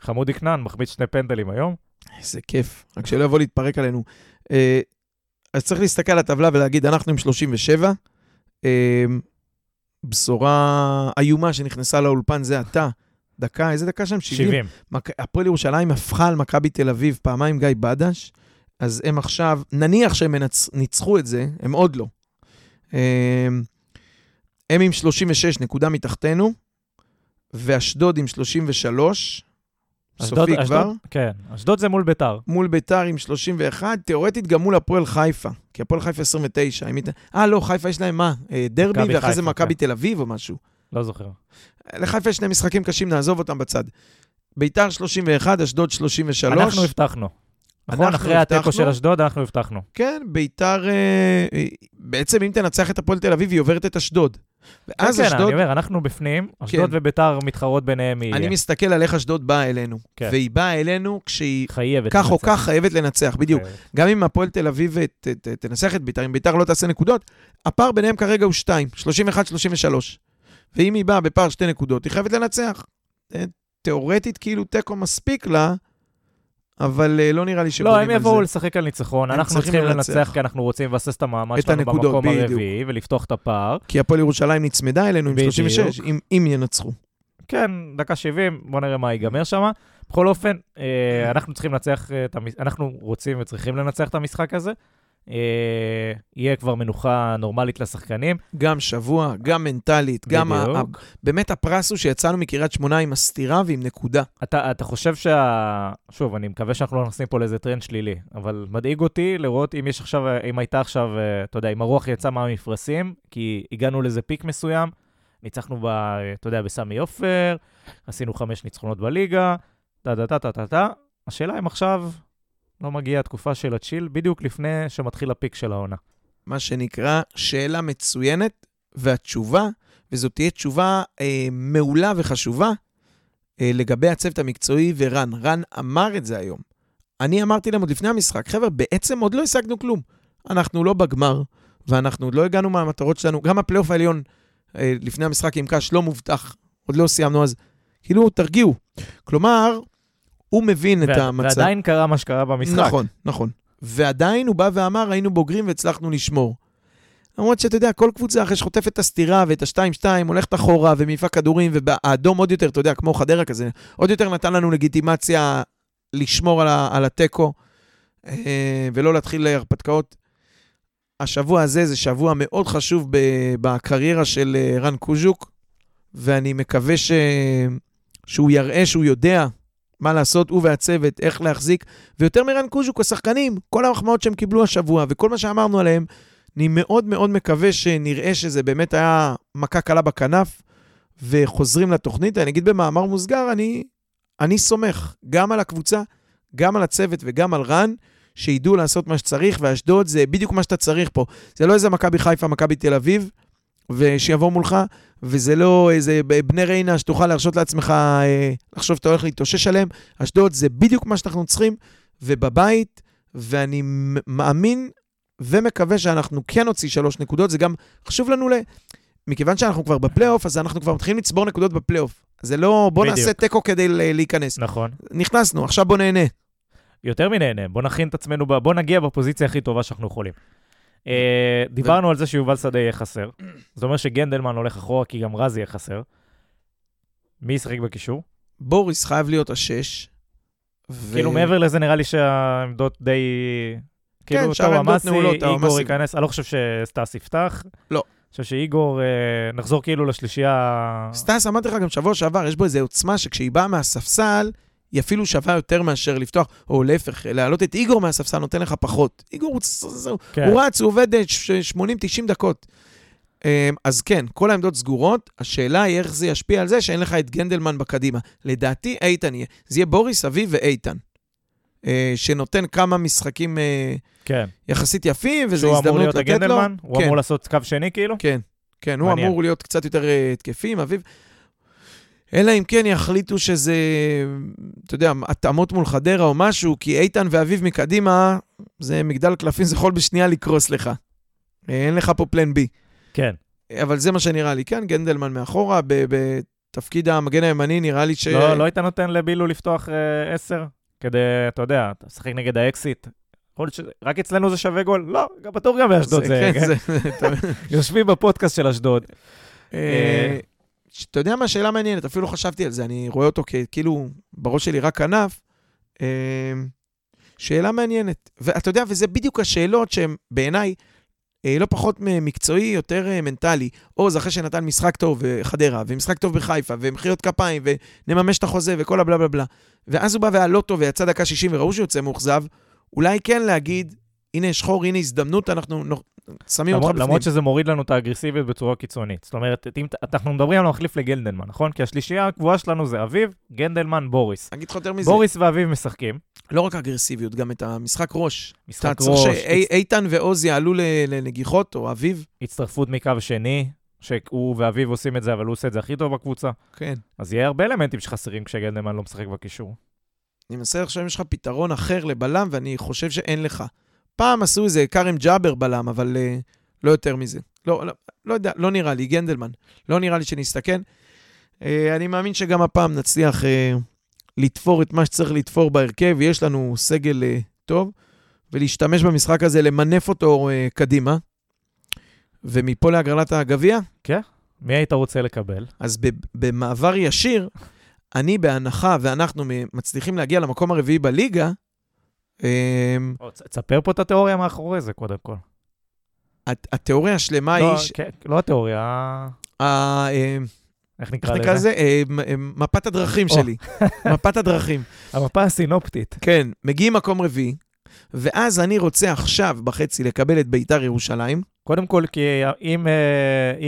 חמודי כנען מחמיץ שני פנדלים היום. איזה כיף, רק שלא יבוא להתפרק עלינו. אה, אז צריך להסתכל על הטבלה ולהגיד, אנחנו עם 37. אה, בשורה איומה שנכנסה לאולפן זה אתה. דקה, איזה דקה שם? 70. 70. מק... הפועל ירושלים הפכה על מכבי תל אביב פעמיים גיא בדש, אז הם עכשיו, נניח שהם מנצ... ניצחו את זה, הם עוד לא. אה, הם עם 36, נקודה מתחתנו, ואשדוד עם 33, אשדוד- סופי כבר. אשדוד- כן, אשדוד זה מול ביתר. מול ביתר עם 31, תיאורטית גם מול הפועל חיפה, כי הפועל חיפה 29. אם היא ת- אה, לא, חיפה יש להם מה? אה, דרבי, ואחרי זה חיפה, מכבי כן. תל אביב או משהו. לא זוכר. לחיפה יש שני משחקים קשים, נעזוב אותם בצד. ביתר 31, אשדוד 33. אנחנו הבטחנו. נכון, אנחנו אחרי התיקו. של אשדוד, אנחנו הבטחנו. כן, ביתר, אה, אה, בעצם אם תנצח את הפועל תל אביב, היא עוברת את אשדוד. ואז כן, כן, אשדוד, אני אומר, אנחנו בפנים, אשדוד וביתר מתחרות ביניהם מי אני יהיה. מסתכל על איך אשדוד באה אלינו. כן. והיא באה אלינו כשהיא חייבת. כך או לנצח. כך חייבת לנצח, בדיוק. חייבת. גם אם הפועל תל אביב ת, ת, תנסח את ביתר, אם ביתר לא תעשה נקודות, הפער ביניהם כרגע הוא 2, 31-33. ואם היא באה בפער שתי נקודות, היא חייבת לנצח. אה, תיאורטית, כאילו תיקו מספיק לה, אבל אה, לא נראה לי לא, שבונים הם על יבואו זה. לשחק על ניצחון, הם אנחנו צריכים לנצח. כי אנחנו רוצים לבסס את המעמד את שלנו במקום. הרביעי ולפתוח את הפער. כי הפועל ירושלים נצמדה אלינו עם בדיוק. 36, אם, אם ינצחו. כן, דקה 70, בוא נראה מה ייגמר שם. בכל אופן, אה, אנחנו צריכים לנצח, אה, אנחנו רוצים וצריכים לנצח את המשחק הזה. אה, יהיה כבר מנוחה נורמלית לשחקנים. גם שבוע, גם מנטלית, גם... ה- ה-. באמת הפרס הוא שיצאנו מקריית שמונה עם הסטירה ועם נקודה. אתה, אתה חושב שה... שוב, אני מקווה שאנחנו לא נכנסים פה לאיזה טרנד שלילי, אבל מדאיג אותי לראות אם יש עכשיו, אם הייתה עכשיו, אה, אתה יודע, אם הרוח יצאה מהמפרשים, כי הגענו לאיזה פיק מסוים, ניצחנו, ב, אתה יודע, בסמי עופר, עשינו חמש ניצחונות בליגה, טה-טה-טה-טה-טה. השאלה אם עכשיו לא מגיעה התקופה של הצ'יל, בדיוק לפני שמתחיל הפיק של העונה. מה שנקרא שאלה מצוינת, והתשובה, וזאת תהיה תשובה אה, מעולה וחשובה, אה, לגבי הצוות המקצועי ורן. רן אמר את זה היום. אני אמרתי להם עוד לפני המשחק, חבר'ה, בעצם עוד לא השגנו כלום. אנחנו לא בגמר, ואנחנו עוד לא הגענו מהמטרות שלנו. גם הפלייאוף העליון אה, לפני המשחק עם קאש לא מובטח, עוד לא סיימנו, אז כאילו, תרגיעו. כלומר, הוא מבין את ועד- המצב. ועדיין קרה מה שקרה במשחק. נכון, נכון. ועדיין הוא בא ואמר, היינו בוגרים והצלחנו לשמור. למרות שאתה יודע, כל קבוצה אחרי שחוטפת את הסטירה ואת ה-2-2, הולכת אחורה ומעיפה כדורים, והאדום עוד יותר, אתה יודע, כמו חדרה כזה, עוד יותר נתן לנו לגיטימציה לשמור על, ה- על התיקו, אה, ולא להתחיל הרפתקאות. השבוע הזה זה שבוע מאוד חשוב ב- בקריירה של אה, רן קוז'וק, ואני מקווה ש... שהוא יראה שהוא יודע מה לעשות, הוא והצוות, איך להחזיק. ויותר מרן קוז'וק, השחקנים, כל המחמאות שהם קיבלו השבוע, וכל מה שאמרנו עליהם, אני מאוד מאוד מקווה שנראה שזה באמת היה מכה קלה בכנף, וחוזרים לתוכנית. אני אגיד במאמר מוסגר, אני, אני סומך גם על הקבוצה, גם על הצוות וגם על רן, שידעו לעשות מה שצריך, ואשדוד זה בדיוק מה שאתה צריך פה. זה לא איזה מכבי חיפה, מכבי תל אביב, ושיבוא מולך, וזה לא איזה בני ריינה שתוכל להרשות לעצמך אה, לחשוב שאתה הולך להתאושש עליהם. אשדוד זה בדיוק מה שאנחנו צריכים, ובבית, ואני מאמין ומקווה שאנחנו כן נוציא שלוש נקודות. זה גם חשוב לנו ל... מכיוון שאנחנו כבר בפלייאוף, אז אנחנו כבר מתחילים לצבור נקודות בפלייאוף. זה לא בוא בדיוק. נעשה תיקו כדי להיכנס. נכון. נכנסנו, עכשיו בוא נהנה. יותר מנהנה, בוא נכין את עצמנו. בוא נגיע בפוזיציה הכי טובה שאנחנו יכולים. אה, דיברנו על זה שיובל שדה יהיה חסר. זאת אומרת שגנדלמן הולך אחורה, כי גם רז יהיה חסר. מי ישחק בקישור? בוריס חייב להיות השש. ו- כאילו, מעבר לזה, נראה לי שהעמדות די... כאילו, שאר העמדות נעולות, איגור טאוואמאסי. ייכנס, אני לא חושב שסטאס יפתח. לא. אני חושב שאיגור, אה, נחזור כאילו לשלישייה... סטס, אמרתי לך גם שבוע שעבר, יש בו איזו עוצמה שכשהיא באה מהספסל, היא אפילו שווה יותר מאשר לפתוח, או להפך, להעלות את איגור מהספסל נותן לך פחות. איגור, הוא, כן. הוא רץ, הוא עובד אה, ש- 80-90 דקות. אה, אז כן, כל העמדות סגורות, השאלה היא איך זה ישפיע על זה שאין לך את גנדלמן בקדימה. לדעתי, איתן יהיה. זה יהיה בוריס, אביב ואיתן. אה, שנותן כמה משחקים אה, כן. יחסית יפים, וזו שהוא אמור הזדמנות להיות לתת לו. הגנדלמן? הוא כן. אמור לעשות קו שני כאילו? כן, כן, הוא מעניין. אמור להיות קצת יותר אה, התקפי עם אביב. אלא אם כן יחליטו שזה, אתה יודע, התאמות מול חדרה או משהו, כי איתן ואביב מקדימה, זה מגדל קלפים, זה יכול בשנייה לקרוס לך. אה, אין לך פה פלן בי. כן. אבל זה מה שנראה לי, כן, גנדלמן מאחורה, בתפקיד המגן הימני נראה לי ש... לא, לא היית נותן לבילו לפתוח אה, עשר? כדי, אתה יודע, אתה משחק נגד האקסיט. יכול להיות שרק אצלנו זה שווה גול? לא, בטוח גם באשדוד זה... כן, זה... אתה- יושבים בפודקאסט של אשדוד. אתה יודע מה, שאלה מעניינת, אפילו חשבתי על זה, אני רואה אותו כאילו בראש שלי רק כנף. אה, שאלה מעניינת. ואתה יודע, וזה בדיוק השאלות שהן בעיניי אה, לא פחות מקצועי, יותר אה, מנטלי. עוז, אחרי שנתן משחק טוב בחדרה, ומשחק טוב בחיפה, ומחיאות כפיים, ונממש את החוזה, וכל הבלה בלה בלה. ואז הוא בא והיה לא טוב, ויצא דקה 60, וראו שהוא יוצא מאוכזב, אולי כן להגיד, הנה שחור, הנה הזדמנות, אנחנו נו- שמים אותך בפנים. למרות שזה מוריד לנו את האגרסיביות בצורה קיצונית. זאת אומרת, אם, אנחנו מדברים על המחליף לגנדלמן, נכון? כי השלישייה הקבועה שלנו זה אביב, גנדלמן, בוריס. אגיד לך יותר מזה. בוריס ואביב משחקים, לא רק אגרסיביות, גם את המשחק ראש. משחק אתה צריך ראש, שאיתן ועוז יעלו לנגיחות, או אביב. הצטרפות מקו שני, שהוא ואביב עושים את זה, אבל הוא עושה את זה הכי טוב בקבוצה. כן. אז יהיה הרבה אלמנטים שחסרים כשגנדלמן לא משחק בקישור. אני מנסה לחשוב אם יש לך פתרון אחר לבלם, ואני חושב שאין לך. פעם עשו איזה כרם ג'אבר בלם, אבל uh, לא יותר מזה. לא, לא, לא יודע, לא נראה לי, גנדלמן. לא נראה לי שנסתכן. Uh, אני מאמין שגם הפעם נצליח uh, לתפור את מה שצריך לתפור בהרכב, יש לנו סגל uh, טוב, ולהשתמש במשחק הזה, למנף אותו uh, קדימה. ומפה להגרלת הגביע, מי היית רוצה לקבל? אז במעבר ישיר, אני בהנחה ואנחנו מצליחים להגיע למקום הרביעי בליגה, תספר פה את התיאוריה מאחורי זה, קודם כל. הת- התיאוריה השלמה לא, היא... כן, לא התיאוריה, אמ, איך איך נקרא נקרא לזה? לזה? אמ, אמ, מפת הדרכים. שלי. מפת הדרכים. המפה הסינופטית. כן, מגיעים מקום רביעי, ואז אני רוצה עכשיו בחצי לקבל את ביתר ירושלים. קודם כל, כי אם, אה,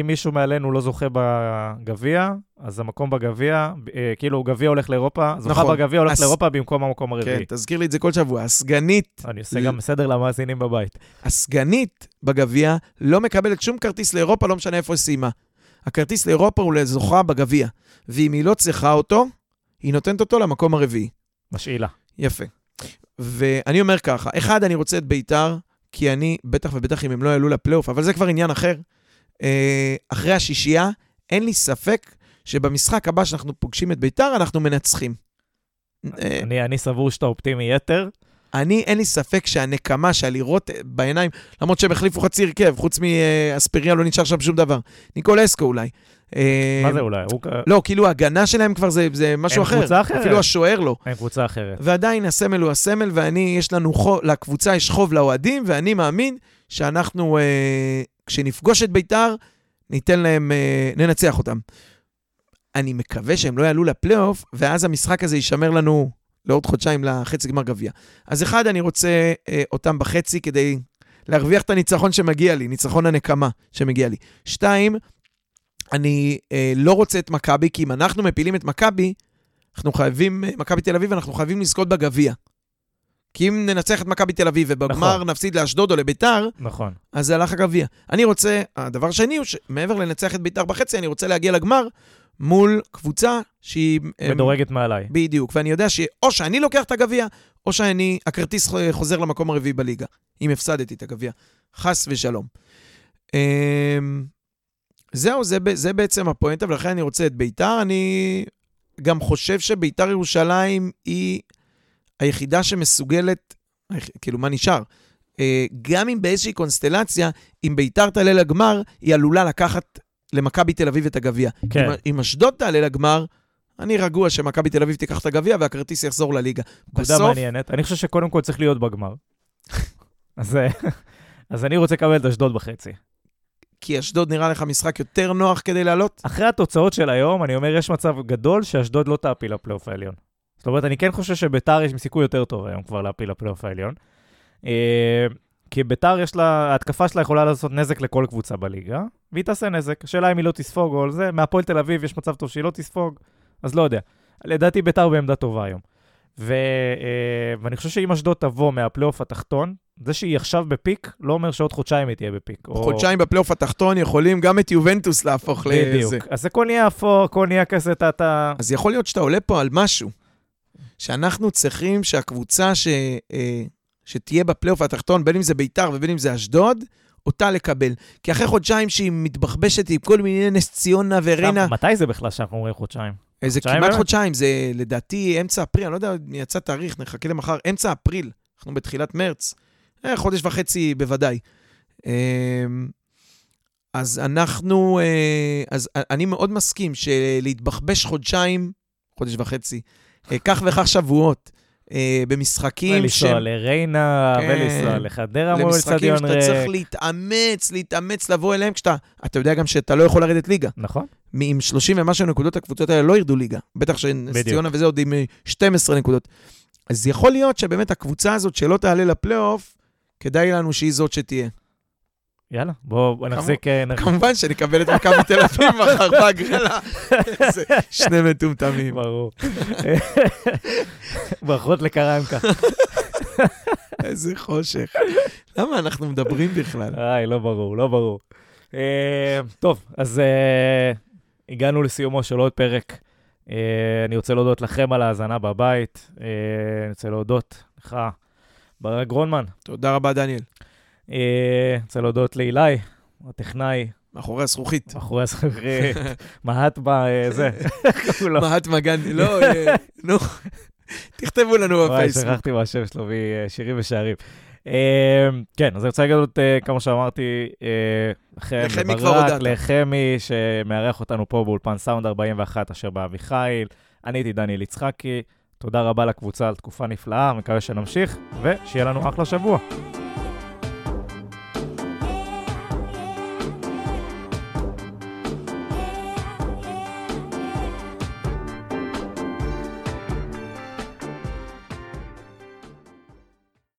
אם מישהו מעלינו לא זוכה בגביע, אז המקום בגביע, אה, כאילו גביע הולך לאירופה, זוכה נכון. בגביע הולך הס- לאירופה במקום המקום כן, הרביעי. תזכיר לי את זה כל שבוע. הסגנית, אני עושה גם סדר למאזינים בבית. הסגנית בגביע לא מקבלת שום כרטיס לאירופה, לא משנה איפה היא סיימה. הכרטיס לאירופה הוא לזוכה בגביע, ואם היא לא צריכה אותו, היא נותנת אותו למקום הרביעי. משאילה. יפה. ואני אומר ככה, אחד, אני רוצה את ביתר, כי אני, בטח ובטח אם הם לא יעלו לפלייאוף, אבל זה כבר עניין אחר. אה, אחרי השישייה, אין לי ספק שבמשחק הבא שאנחנו פוגשים את ביתר, אנחנו מנצחים. אה, אני, אני סבור שאתה אופטימי יתר. אני, אין לי ספק שהנקמה, שהלראות בעיניים, למרות שהם החליפו חצי הרכב, חוץ מאספריה לא נשאר שם שום דבר. ניקול אסקו אולי. אה, מה זה אולי? הוא... לא, כאילו ההגנה שלהם כבר זה, זה משהו הם אחר. קבוצה אחרת. אפילו השוער לא. הם קבוצה אחרת. ועדיין הסמל הוא הסמל, ואני, יש לנו חוב, לקבוצה יש חוב לאוהדים, ואני מאמין שאנחנו, אה, כשנפגוש את ביתר, ניתן להם, אה, ננצח אותם. אני מקווה שהם לא יעלו לפלייאוף, ואז המשחק הזה יישמר לנו לעוד חודשיים לחצי גמר גביע. אז אחד, אני רוצה אה, אותם בחצי כדי להרוויח את הניצחון שמגיע לי, ניצחון הנקמה שמגיע לי. שתיים, אני אה, לא רוצה את מכבי, כי אם אנחנו מפילים את מכבי, אנחנו חייבים, מכבי תל אביב, אנחנו חייבים לזכות בגביע. כי אם ננצח את מכבי תל אביב ובגמר נכון. נפסיד לאשדוד או לביתר, נכון. אז זה הלך הגביע. אני רוצה, הדבר השני הוא שמעבר לנצח את ביתר בחצי, אני רוצה להגיע לגמר מול קבוצה שהיא... אה, מדורגת מעליי. בדיוק, ואני יודע שאו שאני לוקח את הגביע, או שאני, הכרטיס חוזר למקום הרביעי בליגה, אם הפסדתי את הגביע. חס ושלום. זהו, זה, זה בעצם הפואנטה, ולכן אני רוצה את ביתר. אני גם חושב שביתר ירושלים היא היחידה שמסוגלת, כאילו, מה נשאר? אה, גם אם באיזושהי קונסטלציה, אם ביתר תעלה לגמר, היא עלולה לקחת למכבי תל אביב את הגביע. כן. אם, אם אשדוד תעלה לגמר, אני רגוע שמכבי תל אביב תיקח את הגביע והכרטיס יחזור לליגה. נקודה בסוף, מעניינת. אני חושב שקודם כל צריך להיות בגמר. אז, אה, אז אני רוצה לקבל את אשדוד בחצי. כי אשדוד נראה לך משחק יותר נוח כדי לעלות? אחרי התוצאות של היום, אני אומר, יש מצב גדול שאשדוד לא תעפיל לפלייאוף העליון. זאת אומרת, אני כן חושב שביתר יש סיכוי יותר טוב היום כבר להפיל לפלייאוף העליון. אה, כי ביתר יש לה, ההתקפה שלה יכולה לעשות נזק לכל קבוצה בליגה, והיא תעשה נזק. השאלה אם היא לא תספוג או על זה, מהפועל תל אביב יש מצב טוב שהיא לא תספוג, אז לא יודע. לדעתי ביתר בעמדה טובה היום. ו, אה, ואני חושב שאם אשדוד תבוא מהפלייאוף התחתון, זה שהיא עכשיו בפיק, לא אומר שעוד חודשיים היא תהיה בפיק. או- חודשיים בפלייאוף התחתון יכולים גם את יובנטוס להפוך לזה. בדיוק. אז הכל נהיה אפור, הכל נהיה כזה, אתה... אתה... אז יכול להיות שאתה עולה פה על משהו, שאנחנו צריכים שהקבוצה ש, אה, שתהיה בפלייאוף התחתון, בין אם זה ביתר ובין אם זה אשדוד, אותה לקבל. כי אחרי חודשיים שהיא מתבחבשת עם כל מיני נס ציונה וריינה, מתי זה בכלל שאנחנו אומרים חודשיים? אה, זה חודשיים כמעט באמת? חודשיים, זה לדעתי אמצע אפריל, אני לא יודע יצא תאריך, נחכה למחר, אמצע אפריל, אנחנו בתחילת מרץ, חודש וחצי בוודאי. אה, אז אנחנו, אה, אז אני מאוד מסכים שלהתבחבש חודשיים, חודש וחצי, אה, כך וכך שבועות, אה, במשחקים לנסוע לריינה, כן. ולנסוע לחדרה מול למשחקים אצטדיון שאתה צריך ריק. להתאמץ, להתאמץ לבוא אליהם, כשאתה, אתה יודע גם שאתה לא יכול לרדת ליגה. נכון, עם 30 ומשהו נקודות, הקבוצות האלה לא ירדו ליגה. בטח שנס ציונה וזה עוד עם אה, 12 נקודות. אז יכול להיות שבאמת הקבוצה הזאת שלא תעלה לפלייאוף, כדאי לנו שהיא זאת שתהיה. יאללה, בואו בוא נחזיק... אה, כמובן שנקבל את מכבי תל אביב מחר בהגרלה. שני מטומטמים. ברור. ברכות לקרנקה. איזה חושך. למה אנחנו מדברים בכלל? איי, לא ברור, לא ברור. אה, טוב, אז אה, הגענו לסיומו של עוד פרק. אני רוצה להודות לכם על ההאזנה בבית. אני רוצה להודות לך, ברק גרונמן. תודה רבה, דניאל. אה, אני רוצה להודות לאילי, הטכנאי, מאחורי הזכוכית. מאחורי הזכרית, מהטמה, אה, זה, איך קראו לו? מהט מגן, לא, אה, נו, תכתבו לנו וואי, בפייסבוק. שכחתי מהשם שלו משירים ושערים. אה, כן, אז אני רוצה להגיד עוד, אה, כמו שאמרתי, אה, לכם, לחמי לברק. לחמי, שמארח אותנו פה באולפן סאונד 41, אשר באביחיל. אני הייתי דניאל יצחקי. תודה רבה לקבוצה על תקופה נפלאה, מקווה שנמשיך, ושיהיה לנו אחלה שבוע.